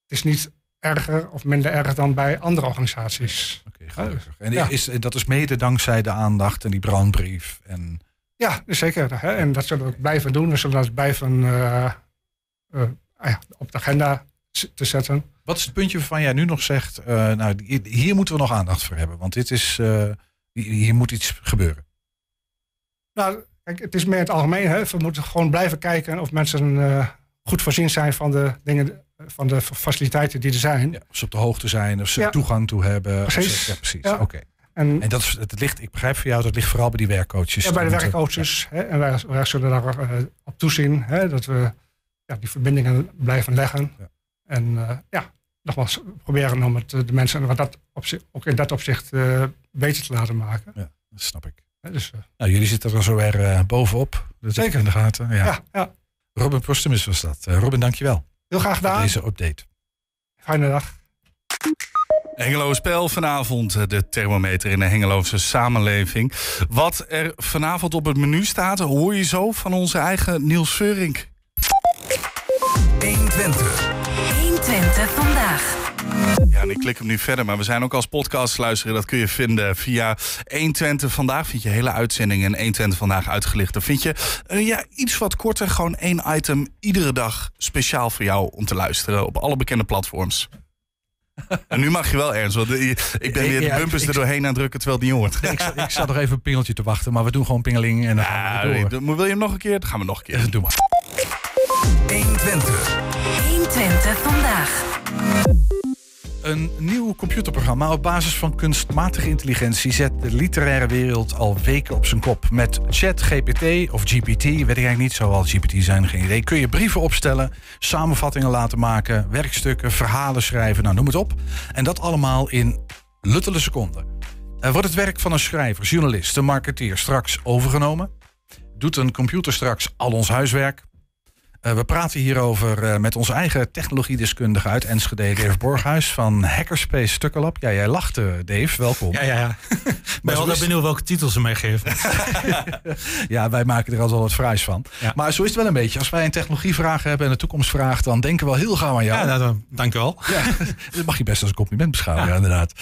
het is niet erger of minder erg dan bij andere organisaties. Gelukkig. En is, dat is mede dankzij de aandacht en die brandbrief. En, Ja, zeker. Hè? En dat zullen we ook blijven doen. We zullen dat blijven eh, eh, ah op de agenda te zetten. wat is het puntje waarvan jij nu nog zegt, eh, nou, hier moeten we nog aandacht voor hebben, want dit is, hier moet iets gebeuren. Nou, kijk, het is meer in het algemeen. Hè? We moeten gewoon blijven kijken of mensen goed voorzien zijn van de dingen, van de faciliteiten die er zijn. Ja, of ze op de hoogte zijn, of ze Ja. toegang toe hebben. ze- Precies. ja, precies. Oké. En En dat is, het ligt, ik begrijp voor jou, dat ligt vooral bij die werkcoaches. ja, bij de werkcoaches. Hè? En wij, wij zullen daar eh, op toezien. Hè? Dat we ja, die verbindingen blijven leggen. En eh, ja, nogmaals, proberen om het, eh, de mensen wat dat opzicht, ook in dat opzicht beter te laten maken. Ja, dat snap ik. Dus, Nou, jullie zitten er zo weer bovenop. Dat Zeker. in de gaten. Ja. ja. Robin Postumus was dat. Robin, dankjewel heel graag gedaan. deze update. Fijne dag. Hengelo Spel vanavond, eh, de thermometer in de Hengeloze samenleving. Wat er vanavond op het menu staat, hoor je zo van onze eigen Niels Veurink. 120 vandaag. Ja, en ik klik hem nu verder, maar we zijn ook als podcast luisteren. Dat kun je vinden via 120 Vandaag. Vind je hele uitzendingen en 120 Vandaag uitgelicht. Dan vind je eh, ja, iets wat korter, gewoon één item iedere dag speciaal voor jou om te luisteren op alle bekende platforms. En nu mag je wel ernst, want ik ben weer de bumpers er doorheen aan het drukken terwijl het niet hoort. Ik, zat- ik zat nog even een pingeltje te wachten, maar we doen gewoon pingeling en dan Ja, gaan we door. nee, wil je hem nog een keer? Dan gaan we nog een keer. Doe maar. 120 vandaag. Een nieuw computerprogramma op basis van kunstmatige intelligentie zet de literaire wereld al weken op zijn kop. Met ChatGPT of GPT, weet ik eigenlijk niet, zou al GPT zijn, geen idee. Kun je brieven opstellen, samenvattingen laten maken, werkstukken, verhalen schrijven, nou noem het op. En dat allemaal in luttele seconden. Er wordt het werk van een schrijver, journalist, een marketeer straks overgenomen. Doet een computer straks al ons huiswerk. Eh, we praten hierover eh, met onze eigen technologiedeskundige uit Enschede, Dave Borghuis van Hackerspace Stukkelab. Ja, jij lachte, Dave. Welkom. Ja, ja, ja. Ik ben is- benieuwd welke titels ze meegeven. Ja, wij maken er altijd wel wat fraais van. Ja. Maar zo is het wel een beetje. Als wij een technologievraag hebben en een toekomstvraag, dan denken we wel heel gauw aan jou. Ja, nou, dank u wel. Ja, dat mag je best als een compliment beschouwen, ja. inderdaad.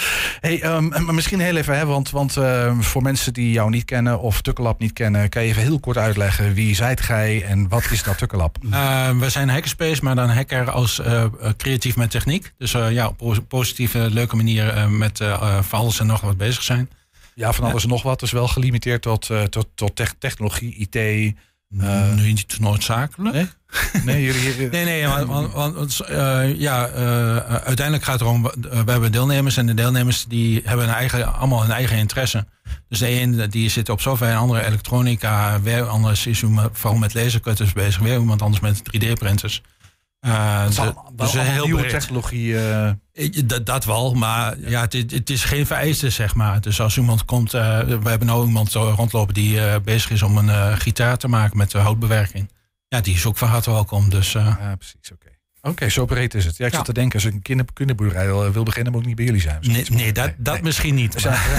Hey, ehm, maar misschien heel even, hè, want, want ehm, voor mensen die jou niet kennen of Tukkelab niet kennen, kan je even heel kort uitleggen wie zijt gij en wat is dat Tukkelab? Eh, we zijn hackerspace, maar dan hacker als eh, eh, creatief met techniek. Dus ja, op positieve, leuke manier met van alles en nog wat bezig zijn. Ja, van alles en nog wat. Dus wel gelimiteerd tot, tot, tot tech- technologie, IT. Nu niet noodzakelijk. Nee? Nee, jullie... Nee, nee, want, want, want, ja, uiteindelijk gaat het erom, we hebben deelnemers en de deelnemers die hebben een eigen, allemaal hun eigen interesse. Dus de een die zit op software, een andere elektronica, weer anders is iemand vooral met lasercutters bezig, weer iemand anders met 3D-printers. Het is allemaal- wel allemaal nieuwe breed. technologie. eh, Dat, dat wel, maar ja, het, is- het is geen vereiste, zeg maar. Dus als iemand komt, eh, we hebben nou iemand rondlopen die eh, bezig is om een eh, gitaar te maken met eh, houtbewerking. Ja, die is ook van harte welkom. Dus eh, ja, precies. Oké. Oké, zo breed is het. Ja, ik Ja. zat te denken, als ik een kinder, kinderboerderij wil, wil beginnen, moet ik niet bij jullie zijn. Nee, nee dat, dat nee. misschien niet.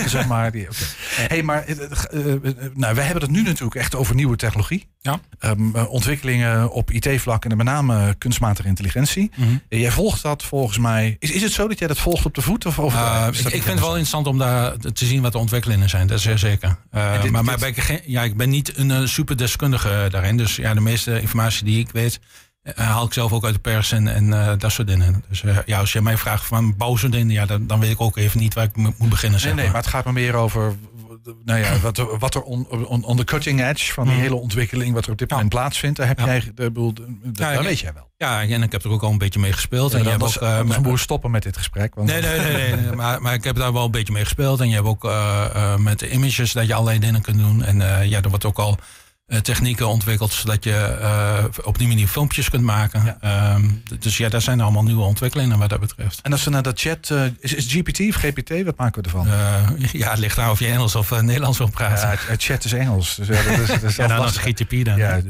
Zeg maar, die, hey, maar eh, eh, eh, nou, we hebben het nu natuurlijk echt over nieuwe technologie. Ja. Ehm, eh, ontwikkelingen op IT-vlak en met name kunstmatige intelligentie. Mhm. Eh, Jij volgt dat volgens mij. Is, is het zo dat jij dat volgt op de voet? Of, of Uh, ik, vind het wel interessant om daar te zien wat de ontwikkelingen zijn. Dat is zeer zeker. Uh, dit- maar maar dit- ben ik, geen- ja, ik ben niet een eh, superdeskundige daarin. Dus ja, de meeste informatie die ik weet, eh, haal ik zelf ook uit de pers en, en eh, dat soort dingen. Dus eh, ja, als je mij vraagt van bouw zo'n ding, ja, dan, dan weet ik ook even niet waar ik mo- moet beginnen. Zeg Nee, nee, maar het gaat me meer over nou ja, wat, er- wat er on, on, on the cutting edge van die Mhm. hele ontwikkeling, wat er op dit Ja. moment plaatsvindt, daar heb Ja. jij, de, de- de- Ja, dat weet jij wel. Ja, en ik heb er ook al een beetje mee gespeeld. En dan, hebt ook, eh, met- we stoppen met dit gesprek. Want Nee, nee, nee, nee, nee, maar, maar ik heb daar wel een beetje mee gespeeld. En je hebt ook eh, eh, met de images dat je allerlei dingen kunt doen. En eh, ja, er wordt ook al eh, technieken ontwikkeld zodat je eh, op die manier filmpjes kunt maken. Ja. Ehm, dus ja, daar zijn allemaal nieuwe ontwikkelingen wat dat betreft. En als we naar dat chat, eh, is, is GPT of GPT, wat maken we ervan? Eh, ja, het ligt aan of je Engels of eh, Nederlands wil praten. Ja, het, chat is Engels. Dus ja, dat is, dat is dan als lastig. GTP dan. Ja.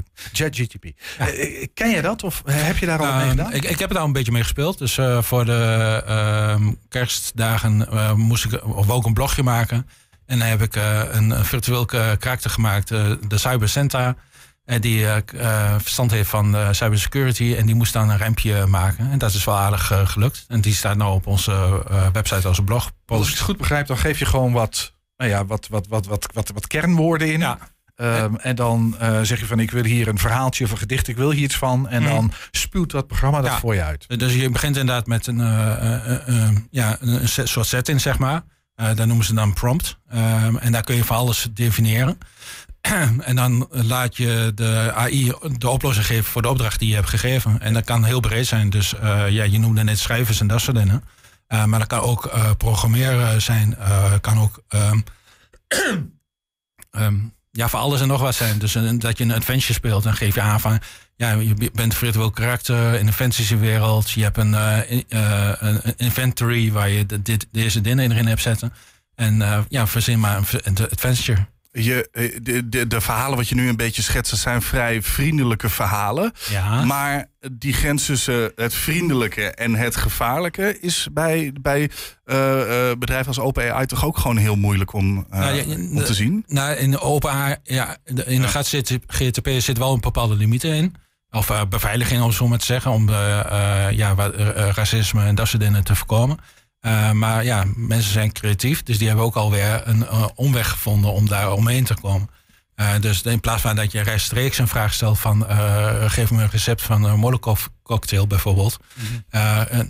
Eh, eh, ken je dat of heb je daar al mee Ehm, gedaan? ik, ik heb er al een beetje mee gespeeld. Dus eh, voor de ehm, kerstdagen eh, moest ik of ik een blogje maken. En dan heb ik eh, een, virtueel eh, karakter gemaakt, eh, de Cyber. En die verstand heeft van cybersecurity. En die moest dan een rempje maken. En dat is wel aardig gelukt. En die staat nou op onze website als een Als ik blogpost. het goed begrijp, dan geef je gewoon wat, nou ja, wat, wat, wat, wat, wat, wat kernwoorden in. Ja. Ehm, en dan zeg je van ik wil hier een verhaaltje of een gedicht, ik wil hier iets van. En Mhm. dan spuwt dat programma dat Ja. voor je uit. Dus je begint inderdaad met een, eh, eh, ja, een soort setting, zeg maar. Eh dat noemen ze dan prompt. Ehm, en daar kun je van alles definiëren. en dan laat je de AI de oplossing geven voor de opdracht die je hebt gegeven. En dat kan heel breed zijn. Dus eh, ja, je noemde net schrijvers en dat soort dingen. Eh, maar dat kan ook programmeren zijn. kan ook ehm, ja, voor alles en nog wat zijn. Dus dat je een adventure speelt en geef je aan van... Ja, je bent virtueel karakter in de fantasywereld. Je hebt een, eh, eh, een een inventory waar je de- dit, deze dingen erin hebt zetten. En eh, ja, verzin maar een adventure. Je, de, de, de verhalen wat je nu een beetje schetst, zijn vrij vriendelijke verhalen. Ja. Maar die grens tussen het vriendelijke en het gevaarlijke is bij, bij bedrijven als OpenAI toch ook gewoon heel moeilijk om, Nou, ja, om te zien. Nou, in de open ja, in de GTP, GTP zit wel een bepaalde limieten in. Of eh, beveiliging, om zo maar te zeggen. Om eh, ja, wat, eh, eh, racisme en dat soort dingen te voorkomen. Maar ja, mensen zijn creatief. Dus die hebben ook alweer een omweg gevonden om daar omheen te komen. Dus in plaats van dat je rechtstreeks een vraag stelt van... geef me een recept van een Molotov cocktail bijvoorbeeld. En,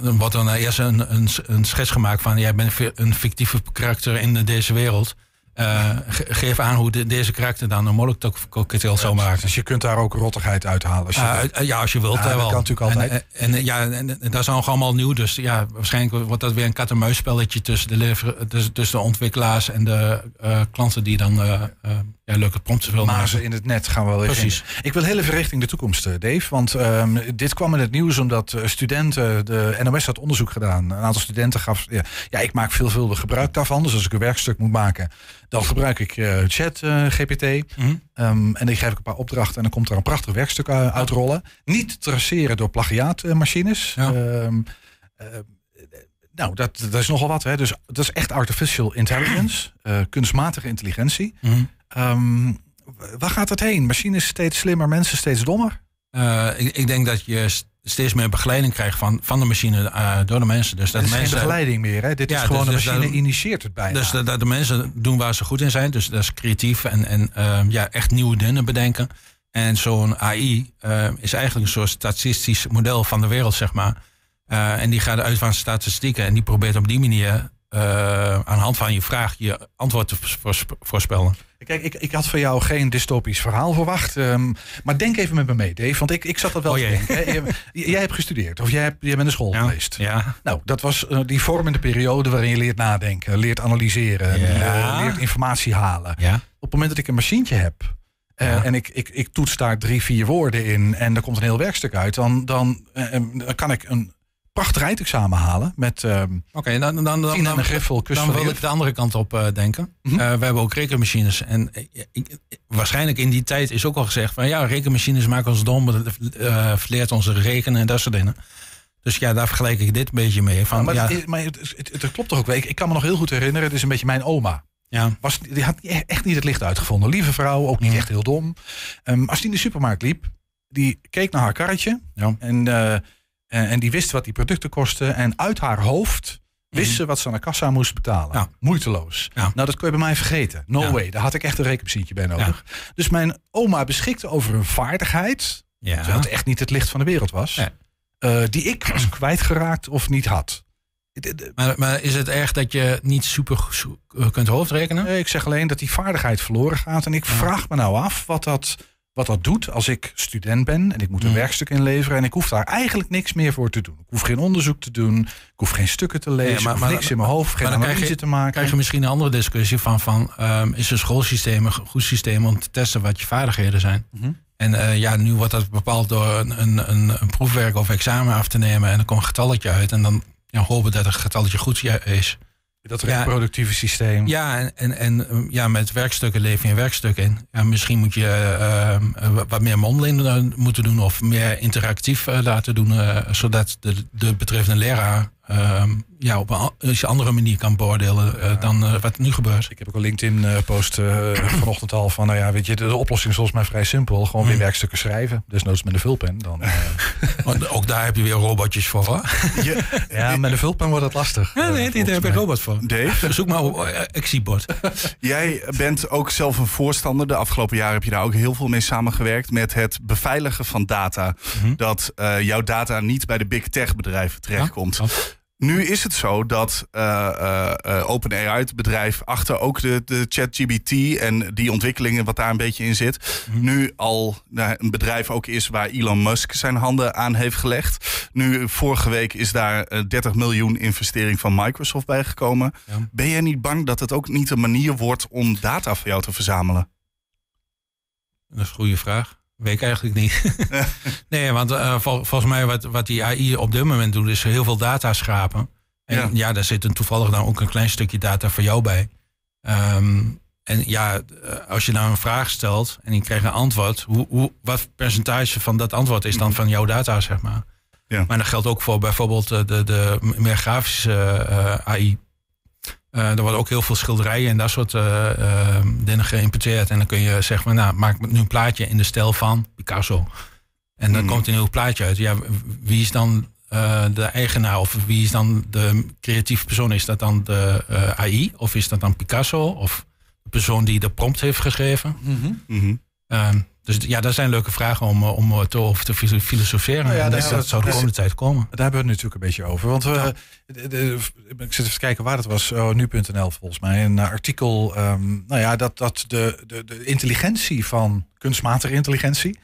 dan wordt dan eerst een, een, een schets gemaakt van... jij bent een fictieve karakter in deze wereld. Eh, ge- geef aan hoe de- deze karakter dan een Molotov cocktail zou maken. Dus je kunt daar ook rottigheid uithalen. Als je Ah, uit- ja, als je wilt. Ja, eh, dat wel. kan natuurlijk altijd. En, en, en, ja, en, en dat is nog allemaal nieuw. Dus ja, waarschijnlijk wordt dat weer een kat-en-muisspelletje tussen de, lever, tussen, tussen de ontwikkelaars en de eh, klanten die dan eh, eh, ja, leuke prompts willen mazen maken. in het net gaan we wel even Precies. in. Ik wil heel even richting de toekomst, eh, Dave. Want ehm, dit kwam in het nieuws omdat eh, studenten, de NOS had onderzoek gedaan. Een aantal studenten gaf, ja, ja, ik maak veelvuldig gebruik daarvan. Dus als ik een werkstuk moet maken, dan gebruik ik eh, chat eh, GPT. Mhm. Ehm, en dan geef ik een paar opdrachten en dan komt er een prachtig werkstuk uh, uitrollen. Niet traceren door plagiaatmachines. Ja. Ehm, eh, nou, dat, dat is nogal wat. Hè? Dus dat is echt artificial intelligence, eh, kunstmatige intelligentie. Ehm, waar gaat het heen? Machines steeds slimmer, mensen steeds dommer? Eh, ik, ik denk dat je steeds meer begeleiding krijgt van, van de machine eh, door de mensen. Dus dat is de geen mensen begeleiding meer. Hè? Dit Ja, is gewoon dus- een dus machine dat- initieert het bijna. Dus dat, dat de mensen doen waar ze goed in zijn. Dus dat is creatief en, en ehm, ja, echt nieuwe dingen bedenken. En zo'n AI eh, is eigenlijk een soort statistisch model van de wereld, zeg maar. Eh, en die gaat uit van statistieken en die probeert op die manier eh, aan de hand van je vraag je antwoord te voors- voorspellen. Kijk, ik, ik had van jou geen dystopisch verhaal verwacht. ehm, maar denk even met me mee, Dave. Want ik, ik zat dat wel Oh te denken. hè. Jij- Jij hebt gestudeerd of jij, hebt, jij bent naar school geweest. Ja. Nou, dat was eh, die vormende periode waarin je leert nadenken, leert analyseren, Ja. eh, leert informatie halen. Ja. Op het moment dat ik een machientje heb Ja. en ik, ik, ik toets daar drie, vier woorden in en er komt een heel werkstuk uit, dan, dan, dan kan ik een prachtig eindexamen halen. Met ehm Oké, dan, dan, dan, dan, een griffel, dan wil ik de andere kant op eh, denken. Mhm. Eh, we hebben ook rekenmachines. En eh, ik- waarschijnlijk in die tijd is ook al gezegd van ja, rekenmachines maken ons dom, eh verleert ons rekenen en dat soort dingen. Dus ja, daar vergelijk ik dit een beetje mee. Van, maar, ja, het, maar het, het, het klopt toch ook. Ik, ik kan me nog heel goed herinneren, het is een beetje mijn oma. ja, Was, die had e- echt niet het licht uitgevonden. Lieve vrouw, ook niet Ja. echt heel dom. Ehm, als die in de supermarkt liep, die keek naar haar karretje. Ja. En, en, en die wist wat die producten kostten. En uit haar hoofd wist ze wat ze aan de kassa moest betalen. Mhm. Ja. Moeiteloos. Ja. Nou, dat kon je bij mij vergeten. No Ja. way. Daar had ik echt een rekenmachientje bij nodig. Dus mijn oma beschikte over een vaardigheid. ja. Het echt niet het licht van de wereld was. Nee. eh, die ik was kwijtgeraakt of niet had. Maar, maar is het erg dat je niet super eh, kunt hoofdrekenen? Nee, ik zeg alleen dat die vaardigheid verloren gaat. En ik vraag me nou af wat dat, wat dat doet als ik student ben en ik moet een Mm. werkstuk inleveren. En ik hoef daar eigenlijk niks meer voor te doen. Ik hoef geen onderzoek te doen. Ik hoef geen stukken te lezen. Maar- ik hoef maar- niks in mijn hoofd, geen maar dan krijg analyse je- te maken. krijg je misschien een andere discussie van, van ehm, is een schoolsysteem een goed systeem om te testen wat je vaardigheden zijn? Mhm. En eh, ja, nu wordt dat bepaald door een, een, een, een proefwerk of examen af te nemen en er komt een getalletje uit en dan ja, hopen dat het getalletje goed is. Dat Ja. reproductieve systeem. Ja, en, en, en um, ja, met werkstukken lever je een werkstuk in. Ja, misschien moet je eh, ehm, eh, wat meer mondeling eh, moeten doen of meer interactief eh, laten doen, zodat de, de betreffende leraar ehm, ja, op een a- een andere manier kan beoordelen eh, dan eh, wat nu gebeurt. Ik heb ook een LinkedIn-post eh, vanochtend al van, nou ja, weet je, de, de oplossing is volgens mij vrij simpel. Gewoon weer Mm. werkstukken schrijven. Desnoods met een vulpen. Dan, ook daar heb je weer robotjes voor. Hoor. Je, ja, met een vulpen wordt het lastig. Ja, nee, daar heb ik robot voor. Dave, Zoek maar op Exibot. jij bent ook zelf een voorstander. De afgelopen jaren heb je daar ook heel veel mee samengewerkt. Met het beveiligen van data. Mhm. Dat jouw data niet bij de big tech bedrijven terechtkomt. Ja, Nu is het zo dat eh, eh, OpenAI, het bedrijf achter ook de, de ChatGPT en die ontwikkelingen wat daar een beetje in zit, Mhm. nu al nou, een bedrijf ook is waar Elon Musk zijn handen aan heeft gelegd. Nu, vorige week is daar eh, 30 miljoen investering van Microsoft bijgekomen. Ja. Ben jij niet bang dat het ook niet een manier wordt om data voor jou te verzamelen? Dat is een goede vraag. Weet ik eigenlijk niet. nee, want eh, vol- volgens mij wat, wat die AI op dit moment doet, is heel veel data schrapen. En Ja. ja, daar zit een toevallig dan ook een klein stukje data voor jou bij. Ehm, en ja, eh, als je nou een vraag stelt en je krijgt een antwoord, hoe, hoe, wat percentage van dat antwoord is dan van jouw data, zeg maar. Ja. Maar dat geldt ook voor bijvoorbeeld eh, de, de meer grafische eh, AI. Eh, er worden ook heel veel schilderijen en dat soort eh, eh, dingen geïmporteerd. En dan kun je zeggen, van, nou, maak nu een plaatje in de stijl van Picasso. En dan Mhm. komt een heel plaatje uit. Ja, wie is dan eh, de eigenaar of wie is dan de creatieve persoon? Is dat dan de eh, AI of is dat dan Picasso of de persoon die de prompt heeft geschreven? Mhm. Ehm, dus ja, dat zijn leuke vragen om, eh, om te, over te filo- filosoferen. Nou ja, En daar- dat, dat zou de komende tijd komen. Daar hebben we het natuurlijk een beetje over. Want we, de- de- ik zit even te kijken waar het was. Oh, nu.nl volgens mij. Een artikel. ehm, nou ja, dat, dat de, de, de intelligentie van kunstmatige intelligentie.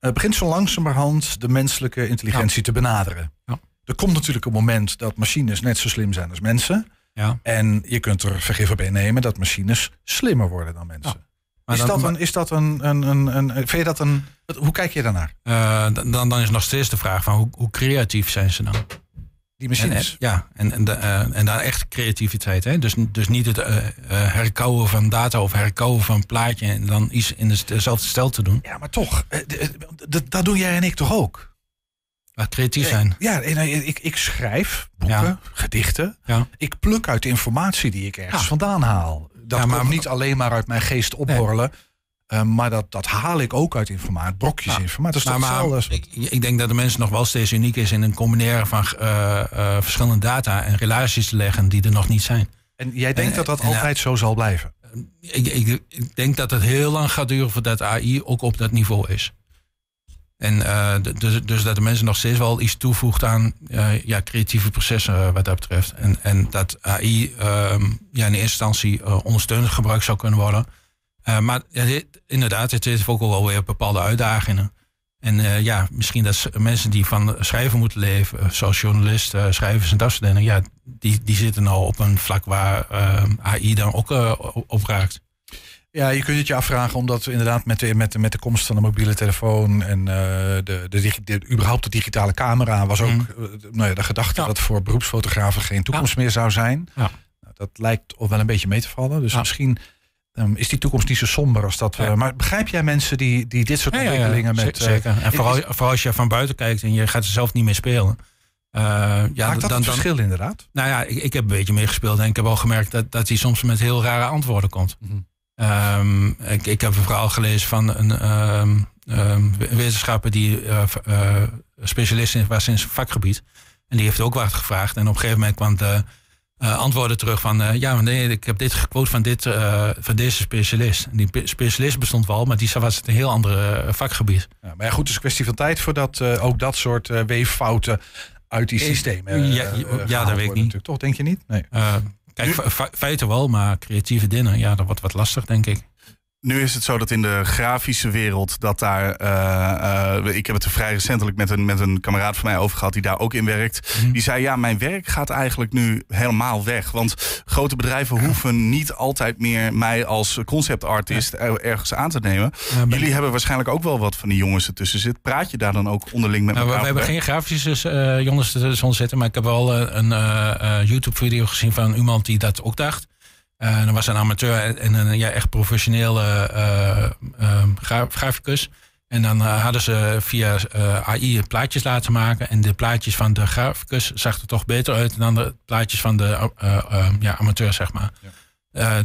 eh, begint zo langzamerhand de menselijke intelligentie te benaderen. Ja. Er komt natuurlijk een moment dat machines net zo slim zijn als mensen. Ja. En je kunt er vergif op innemen dat machines slimmer worden dan mensen. Maar is, dan- dat een, is dat een, een, een, een. Vind je dat een. Hoe kijk je daarnaar? Eh, dan, dan is nog steeds de vraag van hoe, hoe creatief zijn ze dan? Die En, en- machines. ja, en, en, de, eh, en daar echt creativiteit. Hè? Dus, dus niet het eh, eh, herkouwen van data of herkouwen van een plaatje en dan iets in de- dezelfde stijl te doen. Ja, maar toch. Dat doen jij en ik toch ook? Maar creatief zijn. Ja, en, ik, ik schrijf boeken, Ja. gedichten. Ja. Ik pluk uit de informatie die ik ergens Ja. vandaan haal. Dat Ja, maar- komt niet alleen maar uit mijn geest opborrelen. eh, maar dat, dat haal ik ook uit informatie, brokjes Ja. informatie. Dat is Maar, ik, ik denk dat de mens nog wel steeds uniek is in een combineren van eh, eh, verschillende data en relaties te leggen die er nog niet zijn. En jij denkt en- dat dat en- altijd zo zal blijven? Ik, ik, ik denk dat het heel lang gaat duren voordat AI ook op dat niveau is. En eh, dus, dus dat de mensen nog steeds wel iets toevoegt aan eh, ja, creatieve processen eh, wat dat betreft. En, en dat AI ehm, ja, in eerste instantie ondersteunend gebruikt zou kunnen worden. Maar inderdaad, het heeft ook wel weer bepaalde uitdagingen. En ja, misschien dat mensen die van schrijven moeten leven, zoals journalisten, schrijvers en dat soort dingen, ja, die, die zitten nou op een vlak waar eh, AI dan ook op- op raakt. Ja, je kunt het je afvragen omdat we inderdaad met de, met de, met de komst van de mobiele telefoon en eh, de, de, de, überhaupt de digitale camera was ook Mhm. eh, nou ja, de gedachte Ja. dat voor beroepsfotografen geen toekomst meer zou zijn. Ja. Nou, dat lijkt al wel een beetje mee te vallen. Dus misschien ehm, is die toekomst niet zo somber als dat. Maar begrijp jij mensen die, die dit soort ontwikkelingen met. eh, zeker. En is- vooral, vooral als je van buiten kijkt en je gaat er zelf niet meer spelen. Eh, ja, maakt dat dan, een dan, verschil inderdaad? Nou ja, ik, ik heb een beetje meegespeeld en ik heb al gemerkt dat, dat hij soms met heel rare antwoorden komt. Mhm. Ehm, ik, ik heb een verhaal gelezen van een ehm, ehm, wetenschapper die eh, eh, specialist was in zijn vakgebied. En die heeft ook wat gevraagd. En op een gegeven moment kwam de eh, antwoorden terug van... ja, nee, ik heb dit gequote van, dit, van deze specialist. En die pe- specialist bestond wel, maar die was het een heel ander vakgebied. Ja, maar ja, goed, het is een kwestie van tijd voordat ook dat soort weeffouten uit die systemen. ja, ja, gehaald dat weet ik niet. Toch, denk je niet? Nee. Kijk, fe- fe- feiten wel, maar creatieve dingen, ja, dat wordt wat lastig, denk ik. Nu is het zo dat in de grafische wereld dat daar. eh, eh, ik heb het er vrij recentelijk met een, met een kameraad van mij over gehad die daar ook in werkt. Mhm. Die zei: Ja, mijn werk gaat eigenlijk nu helemaal weg. Want grote bedrijven hoeven niet altijd meer mij als conceptartist er- ergens aan te nemen. Jullie hebben waarschijnlijk ook wel wat van die jongens ertussen zitten. Praat je daar dan ook onderling met Nou, elkaar we hebben geen grafische eh, jongens tussen zitten, maar ik heb wel een YouTube-video gezien van iemand die dat ook dacht. Eh dat was een amateur en en een ja, echt professionele gra- graficus. En dan hadden ze via AI plaatjes laten maken. En de plaatjes van de graficus zag er toch beter uit dan de plaatjes van de eh, eh, ja, amateur, zeg maar.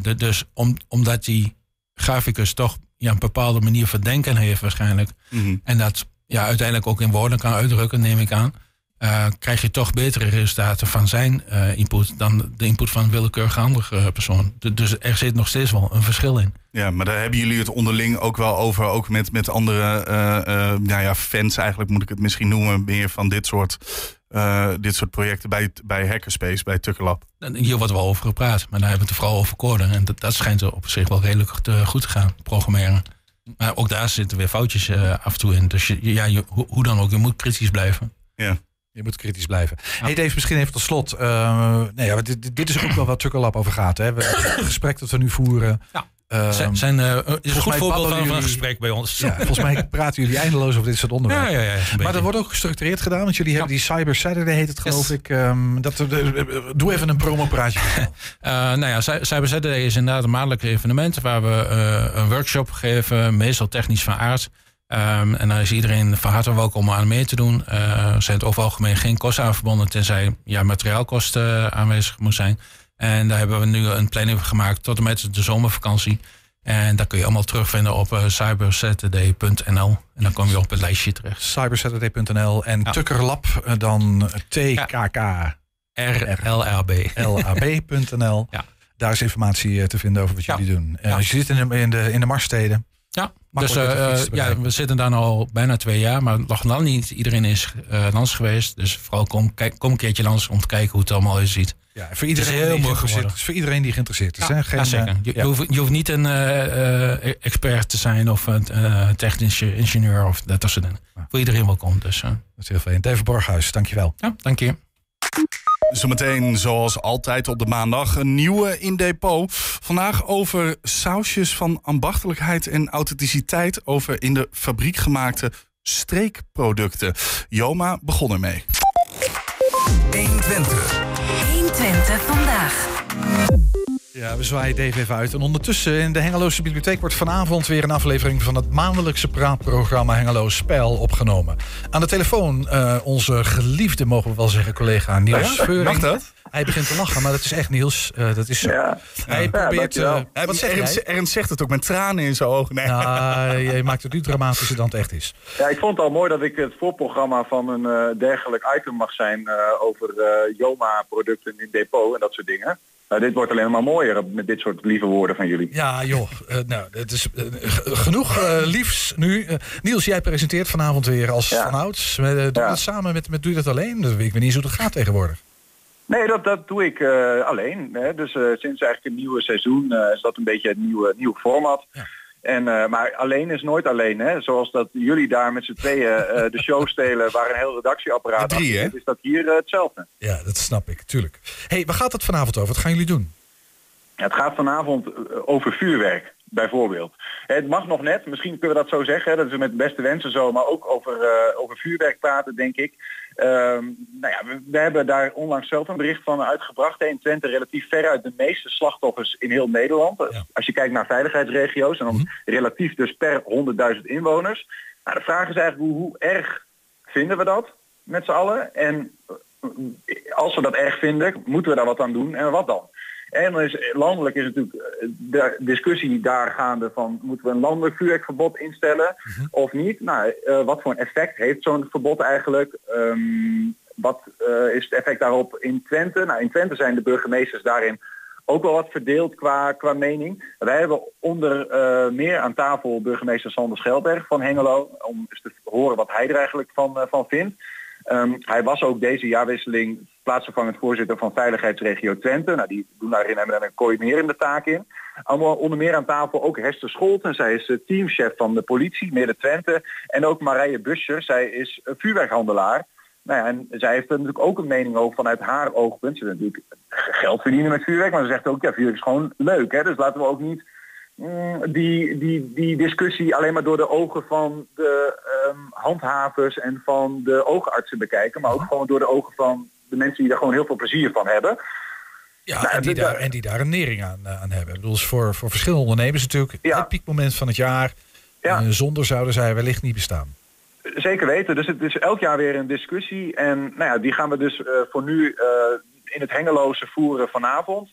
De- dus om, omdat die graficus toch ja, een bepaalde manier van denken heeft waarschijnlijk. Mhm. En dat ja, uiteindelijk ook in woorden kan uitdrukken, neem ik aan. Eh, krijg je toch betere resultaten van zijn eh, input dan de input van een willekeurige andere eh, persoon. Du- Dus er zit nog steeds wel een verschil in. Ja, maar daar hebben jullie het onderling ook wel over. Ook met, met andere nou ja, fans, eigenlijk moet ik het misschien noemen. Meer van dit soort, dit soort projecten bij, bij Hackerspace, bij Tukkerlab. En Hier wordt wel over gepraat, maar daar hebben we het vooral over code. En dat, dat schijnt er op zich wel redelijk te- goed te gaan, programmeren. Maar ook daar zitten weer foutjes af en toe in. Dus je, ja, je, hoe dan ook, je moet kritisch blijven. Ja. Je moet kritisch blijven. Hey Dave, misschien even tot slot. eh, nee, ja, dit, dit- is ook wel wat Tukkerlab over gaat. Hè? We, het gesprek dat we nu voeren. Ja. ehm, zijn, zijn, eh, is een goed voorbeeld van, een gesprek bij ons. ja, volgens mij praten jullie eindeloos over dit soort onderwerpen. ja, ja, ja, Maar dat wordt ook gestructureerd gedaan, want jullie hebben die Cyber Saturday heet het geloof Yes. ik. ehm, dat, eh, doe even een promopraatje. Eh, nou ja, Cy- Cyber Saturday is inderdaad een maandelijks evenement waar we eh, een workshop geven, meestal technisch van aard. Ehm, en daar is iedereen van harte welkom om aan mee te doen. Eh, er zijn het over het algemeen geen kosten aan verbonden, tenzij ja, materiaalkosten eh, aanwezig moet zijn. En daar hebben we nu een planning gemaakt tot en met de zomervakantie. En dat kun je allemaal terugvinden op eh, cybersaturday.nl. En dan kom je op het lijstje terecht. Cybersaturday.nl en Ja. Tukkerlab, eh, dan. RLRB. lab.nl. Ja. Daar is informatie eh, te vinden over wat Ja. jullie doen. Eh. Dus je zit in de, in de, in de Marssteden. Ja, dus eh, eh, ja, we zitten daar nu al bijna twee jaar, maar nog lang niet iedereen is langs geweest. Dus vooral kom, kijk, kom een keertje langs om te kijken hoe het allemaal uitziet. Ja, voor iedereen, heel die mooi geïnteresseerd, is. voor iedereen die geïnteresseerd is. Ja, hè? Geen, ja, zeker. Je, ja. je, hoeft, je hoeft niet een expert te zijn of een technische ingenieur of dat soort dingen. Voor iedereen welkom. Dus Dat is heel fijn. David Borghuis, dankjewel. ja, dank je. Zometeen, zoals altijd op de maandag, een nieuwe in depot. Vandaag over sausjes van ambachtelijkheid en authenticiteit. Over in de fabriek gemaakte streekproducten. Joma begon ermee. 120 vandaag. Ja, we zwaaien Dave even uit. En ondertussen in de Hengeloze Bibliotheek wordt vanavond weer een aflevering van het maandelijkse praatprogramma Hengeloos Spel opgenomen. Aan de telefoon eh, onze geliefde, mogen we wel zeggen, collega Niels Veuring. Mag dat? Hij begint te lachen, maar dat is echt Niels. Eh, dat is zo. Ja. Hij Ja, probeert. dankjewel. eh, wat zeg Ernst, zegt het ook met tranen in zijn ogen. Nee. Nou, je maakt het nu dramatischer dan het echt is. ja, ik vond het al mooi dat ik het voorprogramma van een eh, dergelijk item mag zijn eh, over eh, Joma-producten in depot en dat soort dingen. Nou, dit wordt alleen maar mooier met dit soort lieve woorden van jullie. Ja, joh. eh, nou, het is eh, genoeg eh, liefs nu. Niels, jij presenteert vanavond weer als Ja. vanouds. Doe je Ja. dat samen met, met. Doe je dat alleen? Dat weet ik weet niet eens hoe dat gaat tegenwoordig. Nee, dat, dat doe ik alleen. Hè. Dus sinds eigenlijk een nieuwe seizoen is dat een beetje het nieuwe, nieuwe format. Ja. En, eh, maar alleen is nooit alleen. Hè. Zoals dat jullie daar met z'n tweeën eh, de show stelen waar een heel redactieapparaat Met drie, zit, is dat hier eh, hetzelfde. Ja, dat snap ik, tuurlijk. hey, waar gaat het vanavond over? Wat gaan jullie doen? Het gaat vanavond over vuurwerk, bijvoorbeeld. Het mag nog net, misschien kunnen we dat zo zeggen, dat is met beste wensen zo, maar ook over, over vuurwerk praten, denk ik. Ehm, nou ja, we, we hebben daar onlangs zelf een bericht van uitgebracht. In Twente relatief veruit de meeste slachtoffers in heel Nederland. Als je kijkt naar veiligheidsregio's en dan relatief dus per 100.000 inwoners. Nou, de vraag is eigenlijk hoe, hoe erg vinden we dat met z'n allen? En eh, als we dat erg vinden, moeten we daar wat aan doen en wat dan? En dan is, landelijk is natuurlijk eh, de discussie daar gaande van moeten we een landelijk vuurwerkverbod instellen of niet? Nou, eh, wat voor een effect heeft zo'n verbod eigenlijk? Ehm, wat eh, is het effect daarop in Twente? Nou, in Twente zijn de burgemeesters daarin ook wel wat verdeeld qua, qua mening. Wij hebben onder meer aan tafel burgemeester Sander Schelberg van Hengelo, om eens te horen wat hij er eigenlijk van, van vindt. Ehm, hij was ook deze jaarwisseling plaatsvervangend voorzitter van Veiligheidsregio Twente. Nou, die doen daarin hebben een coördinerende taak in. Allemaal onder meer aan tafel ook Hester Scholten. Zij is teamchef van de politie Midden Twente. En ook Marije Buscher. Zij is vuurwerkhandelaar. Nou ja, en zij heeft er natuurlijk ook een mening over vanuit haar oogpunt. Ze wil natuurlijk geld verdienen met vuurwerk, maar ze zegt ook, ja, vuurwerk is gewoon leuk. Hè? Dus laten we ook niet mm, die, die, die discussie alleen maar door de ogen van de ehm, handhavers en van de oogartsen bekijken, maar ook gewoon door de ogen van de mensen die daar gewoon heel veel plezier van hebben. Ja, Nou, en, die daar, en die daar een nering aan, eh, aan hebben. Bedoel, is voor, voor verschillende ondernemers natuurlijk Ja. het piekmoment van het jaar. Ja. Eh, zonder zouden zij wellicht niet bestaan. Zeker weten. Dus het is elk jaar weer een discussie. En nou ja, die gaan we dus eh, voor nu in het Hengeloze voeren vanavond.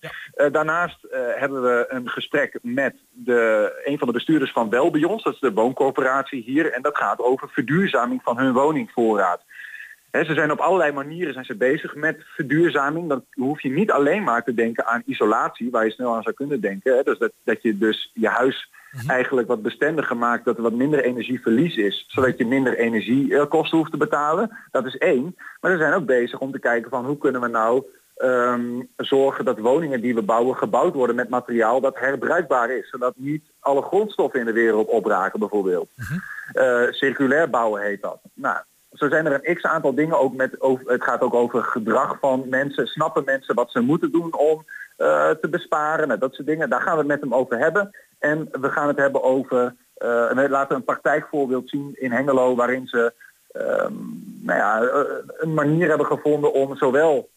Daarnaast hebben we een gesprek met de, een van de bestuurders van Welbions. Dat is de wooncorporatie hier. En dat gaat over verduurzaming van hun woningvoorraad. Ze zijn op allerlei manieren zijn ze bezig met verduurzaming. Dan hoef je niet alleen maar te denken aan isolatie, waar je snel aan zou kunnen denken. Dus dat, dat je dus je huis eigenlijk wat bestendiger maakt, dat er wat minder energieverlies is, zodat je minder energiekosten hoeft te betalen. Dat is één. Maar we zijn ook bezig om te kijken van hoe kunnen we nou ehm, zorgen dat woningen die we bouwen gebouwd worden met materiaal dat herbruikbaar is. Zodat niet alle grondstoffen in de wereld opraken bijvoorbeeld. Eh, circulair bouwen heet dat. Nou, zo zijn er een x aantal dingen ook met over, het gaat ook over gedrag van mensen. Snappen mensen wat ze moeten doen om eh, te besparen? Nou, dat soort dingen. Daar gaan we het met hem over hebben. En we gaan het hebben over, en we laten een praktijkvoorbeeld zien in Hengelo waarin ze ehm, nou ja, eh, een manier hebben gevonden om zowel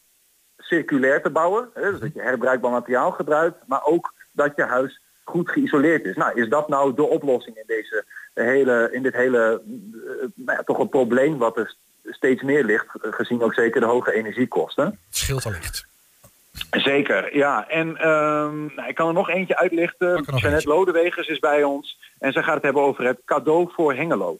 circulair te bouwen, hè, dus dat je herbruikbaar materiaal gebruikt, maar ook dat je huis goed geïsoleerd is. Nou, is dat nou de oplossing in, deze hele, in dit hele, eh, nou ja, toch een probleem wat er steeds meer ligt, eh, gezien ook zeker de hoge energiekosten? Het scheelt allicht. Zeker, ja. En ehm, nou, ik kan er nog eentje uitlichten. Eentje. Lodewegers is bij ons en zij gaat het hebben over het cadeau voor Hengelo.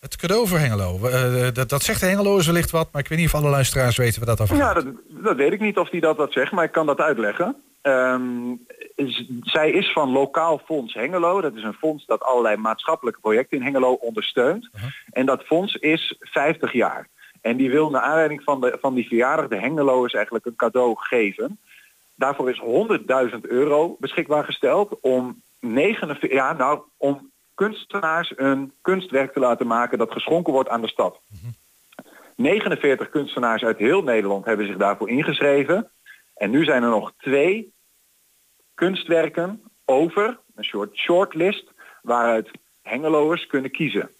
Het cadeau voor Hengelo. Eh, dat, dat zegt Hengelo is wellicht wat, maar ik weet niet of alle luisteraars weten waar dat over Ja, dat, dat weet ik niet of die dat wat zegt, maar ik kan dat uitleggen. Ehm, is- zij is van Lokaal Fonds Hengelo. Dat is een fonds dat allerlei maatschappelijke projecten in Hengelo ondersteunt. En dat fonds is 50 jaar. En die wil naar aanleiding van, de, van die verjaardag de Hengeloers eigenlijk een cadeau geven. Daarvoor is 100.000 euro beschikbaar gesteld om, 49, ja, nou, om kunstenaars een kunstwerk te laten maken dat geschonken wordt aan de stad. 49 kunstenaars uit heel Nederland hebben zich daarvoor ingeschreven. En nu zijn er nog twee kunstwerken over, een soort shortlist, waaruit Hengeloers kunnen kiezen.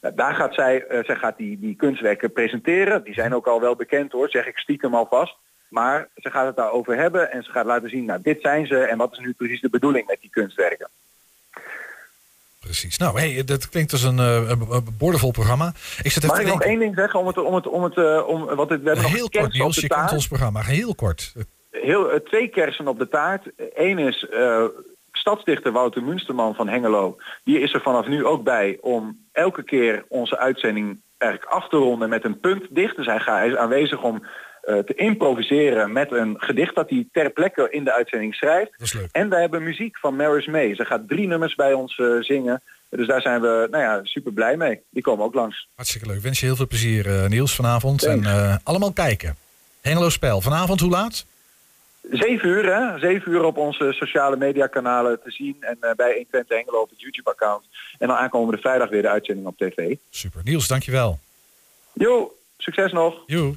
Nou, daar gaat zij, eh, zij gaat die, die kunstwerken presenteren. Die zijn ook al wel bekend hoor, zeg ik stiekem alvast. Maar ze gaat het daarover hebben en ze gaat laten zien, nou dit zijn ze en wat is nu precies de bedoeling met die kunstwerken. Precies. Nou, hey, dat klinkt als een, een boordevol programma. Ik zit even Mag te ik nog één ding zeggen om het, om het, om het, eh, om, wat het, we hebben Heel kort, Niels. de Je kent ons programma. Heel kort. heel, eh, twee kersen op de taart. Eén is stadsdichter Wouter Munsterman van Hengelo. Die is er vanaf nu ook bij om elke keer onze uitzending eigenlijk af te ronden met een puntdicht. Dus hij, gaat, hij is aanwezig om te improviseren met een gedicht dat hij ter plekke in de uitzending schrijft. Dat is leuk. En we hebben muziek van Maris May. Ze gaat drie nummers bij ons eh, zingen. Dus daar zijn we nou ja, super blij mee. Die komen ook langs. Hartstikke leuk. Ik wens je heel veel plezier, eh, Niels, vanavond. Thanks. En eh, allemaal kijken. Hengelo Spel. Vanavond, hoe laat? Zeven uur, hè? Zeven uur op onze sociale mediakanalen te zien. En eh, bij 120 Hengelo op het YouTube-account. En dan aankomende vrijdag weer de uitzending op tv. Super. Niels, dankjewel. Jo, succes nog. Joe.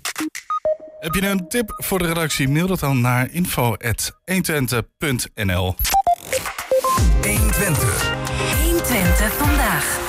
Heb je een tip voor de redactie? Mail dat dan naar info.120.nl 120. 120 vandaag.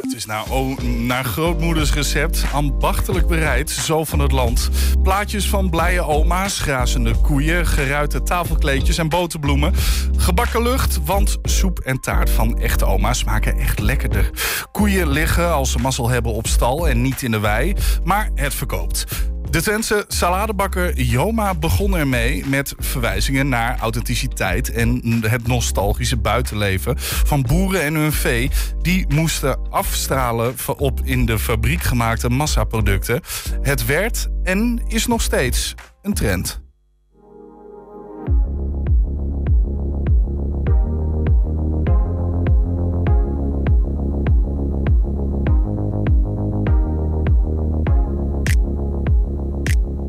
Het is naar, o- naar grootmoeders recept, ambachtelijk bereid, zo van het land. Plaatjes van blije oma's, grazende koeien, geruite tafelkleedjes en boterbloemen. Gebakken lucht, want soep en taart van echte oma's smaken echt lekkerder. Koeien liggen als ze mazzel hebben op stal en niet in de wei, maar het verkoopt. De Twentse saladebakker Joma begon ermee met verwijzingen naar authenticiteit en het nostalgische buitenleven van boeren en hun vee. Die moesten afstralen op in de fabriek gemaakte massaproducten. Het werd en is nog steeds een trend.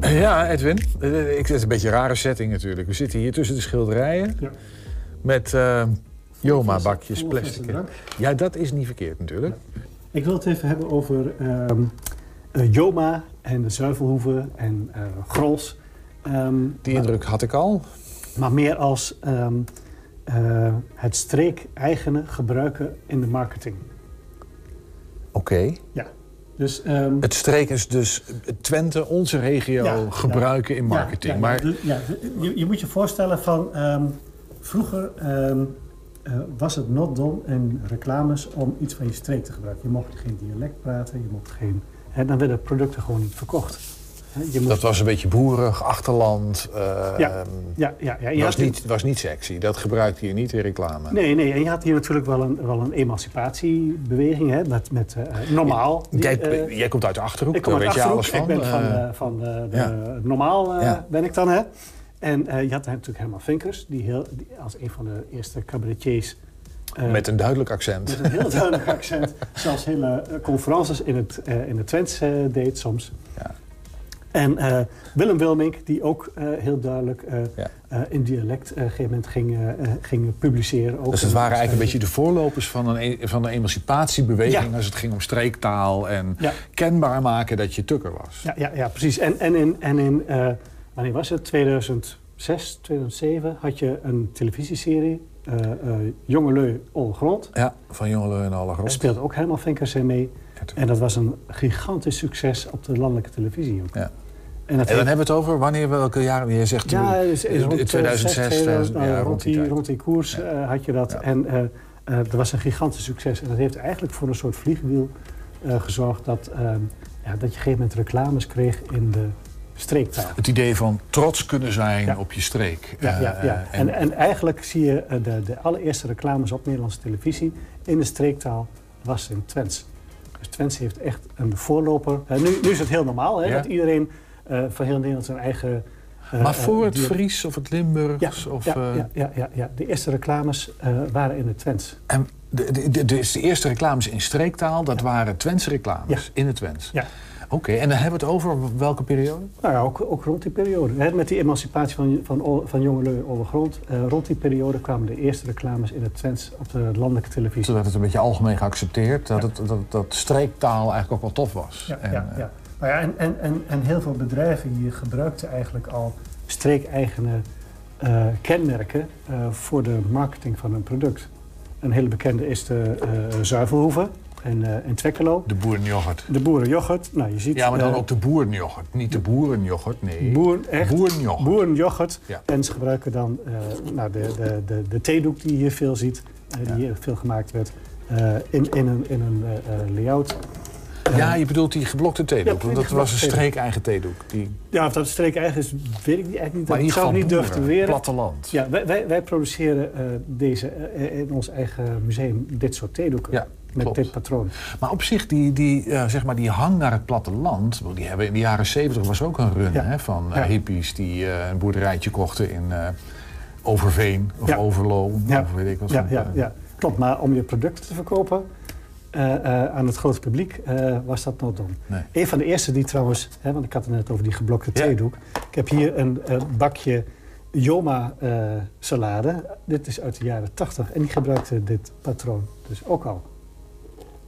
Ja, Edwin. Eh, Ik, het is een beetje een rare setting natuurlijk. We zitten hier tussen de schilderijen. Ja. Met eh Joma-bakjes, plastic. Ja, dat is niet verkeerd natuurlijk. Ik wil het even hebben over eh, Joma en de zuivelhoeven en eh grols. Ehm, Die indruk had ik al. maar meer als ehm, eh, het streek-eigene gebruiken in de marketing. Oké. Dus, ehm, Het streek is dus Twente, onze regio, Ja, gebruiken in marketing. ja, maar je, je moet je voorstellen van... ehm, vroeger ehm, eh, was het not done in reclames om iets van je streek te gebruiken. Je mocht geen dialect praten, je mocht geen... Hè, dan werden producten gewoon niet verkocht. Je dat was een beetje boerig, achterland. eh, Ja, ja, ja, ja. Je was, had- niet, was niet sexy. Dat gebruikte je niet in reclame. Nee, nee, en je had hier natuurlijk wel een, wel een emancipatiebeweging hè, met, met eh, normaal. Die, Jij, eh, jij komt uit de Achterhoek, ik kom daar uit weet je Achterhoek, alles van. ik ben van, van de, de ja. normaal eh, Ja. ben ik dan. Hè. En je had natuurlijk Herman Vinkers, die, heel, die als een van de eerste cabaretiers... met een duidelijk accent. met een heel duidelijk accent, zelfs hele conferences in het, in het Twents deed soms. Ja. En eh, Willem Wilmink, die ook eh, heel duidelijk eh, Ja. eh, in dialect eh, op een gegeven moment ging, ging publiceren. Ook Dus het waren eigenlijk een beetje de voorlopers van een, e- van een emancipatiebeweging... Ja. als het ging om streektaal en Ja. kenbaar maken dat je tukker was. Ja, ja, ja precies. En, en in, en in eh, wanneer was het? 2006, 2007 had je een televisieserie, eh eh Jongelui Grond. Ja, van Jongelui en grond. speelde ook Herman Vinkers in mee. En dat was een gigantisch succes op de landelijke televisie ook. Ja. En, dan heeft- hebben we het over wanneer, welke jaren? Je zegt ja, toen- dus in rond 2006, 2000, nou, ja, rond, die, rond die koers Ja. eh, had je dat. Ja. En eh, eh, dat was een gigantisch succes. En dat heeft eigenlijk voor een soort vliegwiel eh, gezorgd dat, ja, dat je op een gegeven moment reclames kreeg in de streektaal. Het idee van trots kunnen zijn op je streek. Ja, Eh, ja, ja. eh, En, en eigenlijk zie je eh, de, de allereerste reclames op Nederlandse televisie in de streektaal was in Twents. Twents heeft echt een voorloper. Eh, nu, nu is het heel normaal hè, Ja. dat iedereen eh, van heel Nederland zijn eigen... eh, maar voor het Fries of het Limburgs? of, ja, eh, ja, ja, ja, ja. De eerste reclames eh, waren in het Twents. En de, de, de, dus de eerste reclames in streektaal, dat waren Twentse reclames Ja. in het Twents? Ja. Oké, en dan hebben we het over welke periode? Nou ja, ook, ook rond die periode. Hè, met die emancipatie van, van, van jongelui Grond. eh rond die periode kwamen de eerste reclames in het Twents op de landelijke televisie. Zodat het een beetje algemeen geaccepteerd dat, het, dat, dat streektaal eigenlijk ook wel tof was. Ja, En, ja, eh, ja. Nou ja, en, en, en, en heel veel bedrijven hier gebruikten eigenlijk al streekeigene eh, kenmerken voor de marketing van hun product. Een hele bekende is de eh zuivelhoeve in Twekkelo. De boerenjoghurt. De boerenjoghurt. Nou, je ziet, Ja, maar dan eh, ook de boerenjoghurt. Niet de boerenjoghurt, nee. boeren, echt, Boerenjoghurt. boerenjoghurt. Ja. En ze gebruiken dan eh, nou, de, de, de, de theedoek die je hier veel ziet, die hier veel gemaakt werd, in, in een, in een layout. Ja, je bedoelt die geblokte theedoek. Want dat was een streek-eigen theedoek. Die, Ja, of dat streek eigen is, weet ik niet, eigenlijk niet. maar Dat in zou ik niet durven te beweren. platteland. Ja, wij, wij, wij produceren eh, deze in ons eigen museum dit soort theedoeken. Ja, met klopt. dit patroon. Maar op zich, die, die, eh, zeg maar, die hang naar het platteland... die hebben in de jaren zeventig was ook een run Ja. hè, van eh, Ja. hippies... die eh, een boerderijtje kochten in Overveen of Ja. Overlo. Ja. Of weet ik wat. Ja, ja, ja, klopt. Maar om je producten te verkopen aan het grote publiek was dat. Nee. Een van de eerste die trouwens, hè, want ik had het net over die geblokte theedoek. Ik heb hier een bakje Joma eh, salade. Dit is uit de jaren 80 en die gebruikte dit patroon dus ook al.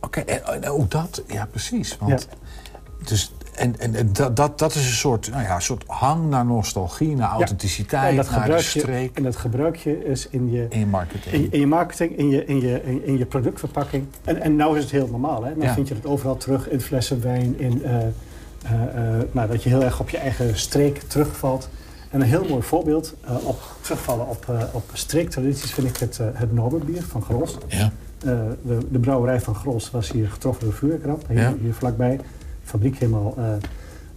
Oké, en, en ook dat, ja precies. Want, dus, En, en, en dat, dat, dat is een soort, nou ja, een soort hang naar nostalgie, naar en, authenticiteit, dat naar de gebruik je, en dat gebruik je is in je, In je marketing. in, in je marketing, in je, in je, in, in je productverpakking. En, en nou is het heel normaal. Hè? Dan Ja. vind je het overal terug in flessen wijn. In, eh, eh, eh, nou, dat je heel erg op je eigen streek terugvalt. En een heel mooi voorbeeld op terugvallen op, op streektradities vind ik het, het Norbert van Grols. Ja. Eh, de, de brouwerij van Grols was hier getroffen door vuurwerkramp. Hier, Ja. hier vlakbij. De fabriek helemaal eh,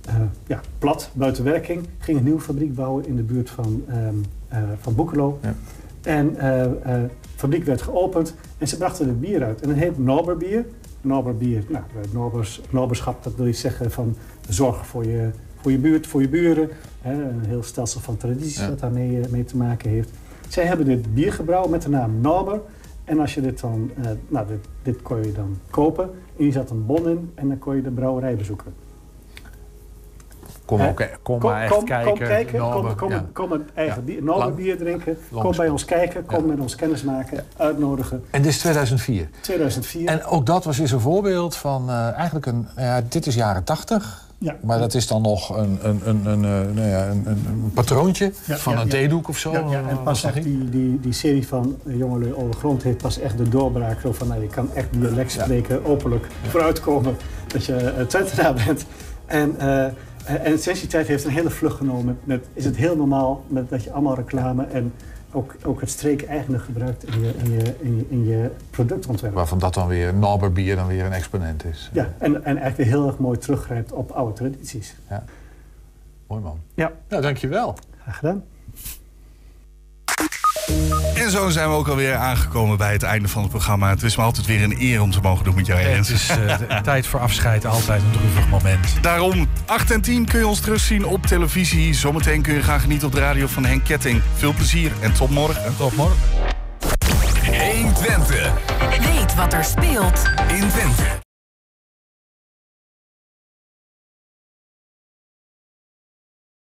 eh, ja, plat, buiten werking. Ging een nieuwe fabriek bouwen in de buurt van, ehm eh, van Boekelo. Ja. En de fabriek werd geopend en ze brachten er bier uit. En dat heet Norberbier. Norberbier, nou, Norbers, Norberschap, dat wil je zeggen van zorg voor je, voor je buurt, voor je buren. Hè, een heel stelsel van tradities Ja. dat daarmee mee te maken heeft. Zij hebben dit bier gebrouwen met de naam Norber. En als je dit dan, eh, nou, dit, dit kon je dan kopen. En hier zat een bon in en dan kon je de brouwerij bezoeken. Kom, ook, kom, Kom, maar echt kom, kijken. kom kijken, kom, kom, ja. kom een eigen Ja. bier, bier drinken. Lang Kom bij ons kijken, kom Ja. met ons kennis maken, uitnodigen. En dit is 2004. 2004. En ook dat was weer zo'n voorbeeld van eh, eigenlijk een... Ja, dit is jaren 80. Ja. Maar dat is dan nog een, een, een, een, eh, nou ja, een, een, patroontje Ja, van ja, een theedoek of zo. En eh, pas echt die, die, die serie van eh, Jongelui Oude Grond heeft pas echt de doorbraak. Zo van, nou, je kan echt dialect spreken, openlijk vooruitkomen dat je uh, Twentenaar bent. En, eh, en heeft een hele vlucht genomen. Met, is het heel normaal met, dat je allemaal reclame en ook, ook het streek-eigene gebruikt in je, in, je, in, je, in je productontwerp. Waarvan dat dan weer Norbert bier dan weer een exponent is. Ja, en, en eigenlijk weer heel erg mooi teruggrijpt op oude tradities. Mooi man. Ja. Nou, dankjewel. Graag gedaan. En zo zijn we ook alweer aangekomen bij het einde van het programma. Het is me altijd weer een eer om te mogen doen met jou, Het Ernst. is eh, de- tijd voor afscheid, altijd een droevig moment. Daarom, 8 en 10 kun je ons terugzien op televisie. Zometeen kun je gaan genieten op de radio van Henk Ketting. Veel plezier en tot morgen. Tot morgen. 1 Twente. Weet wat er speelt In Twente.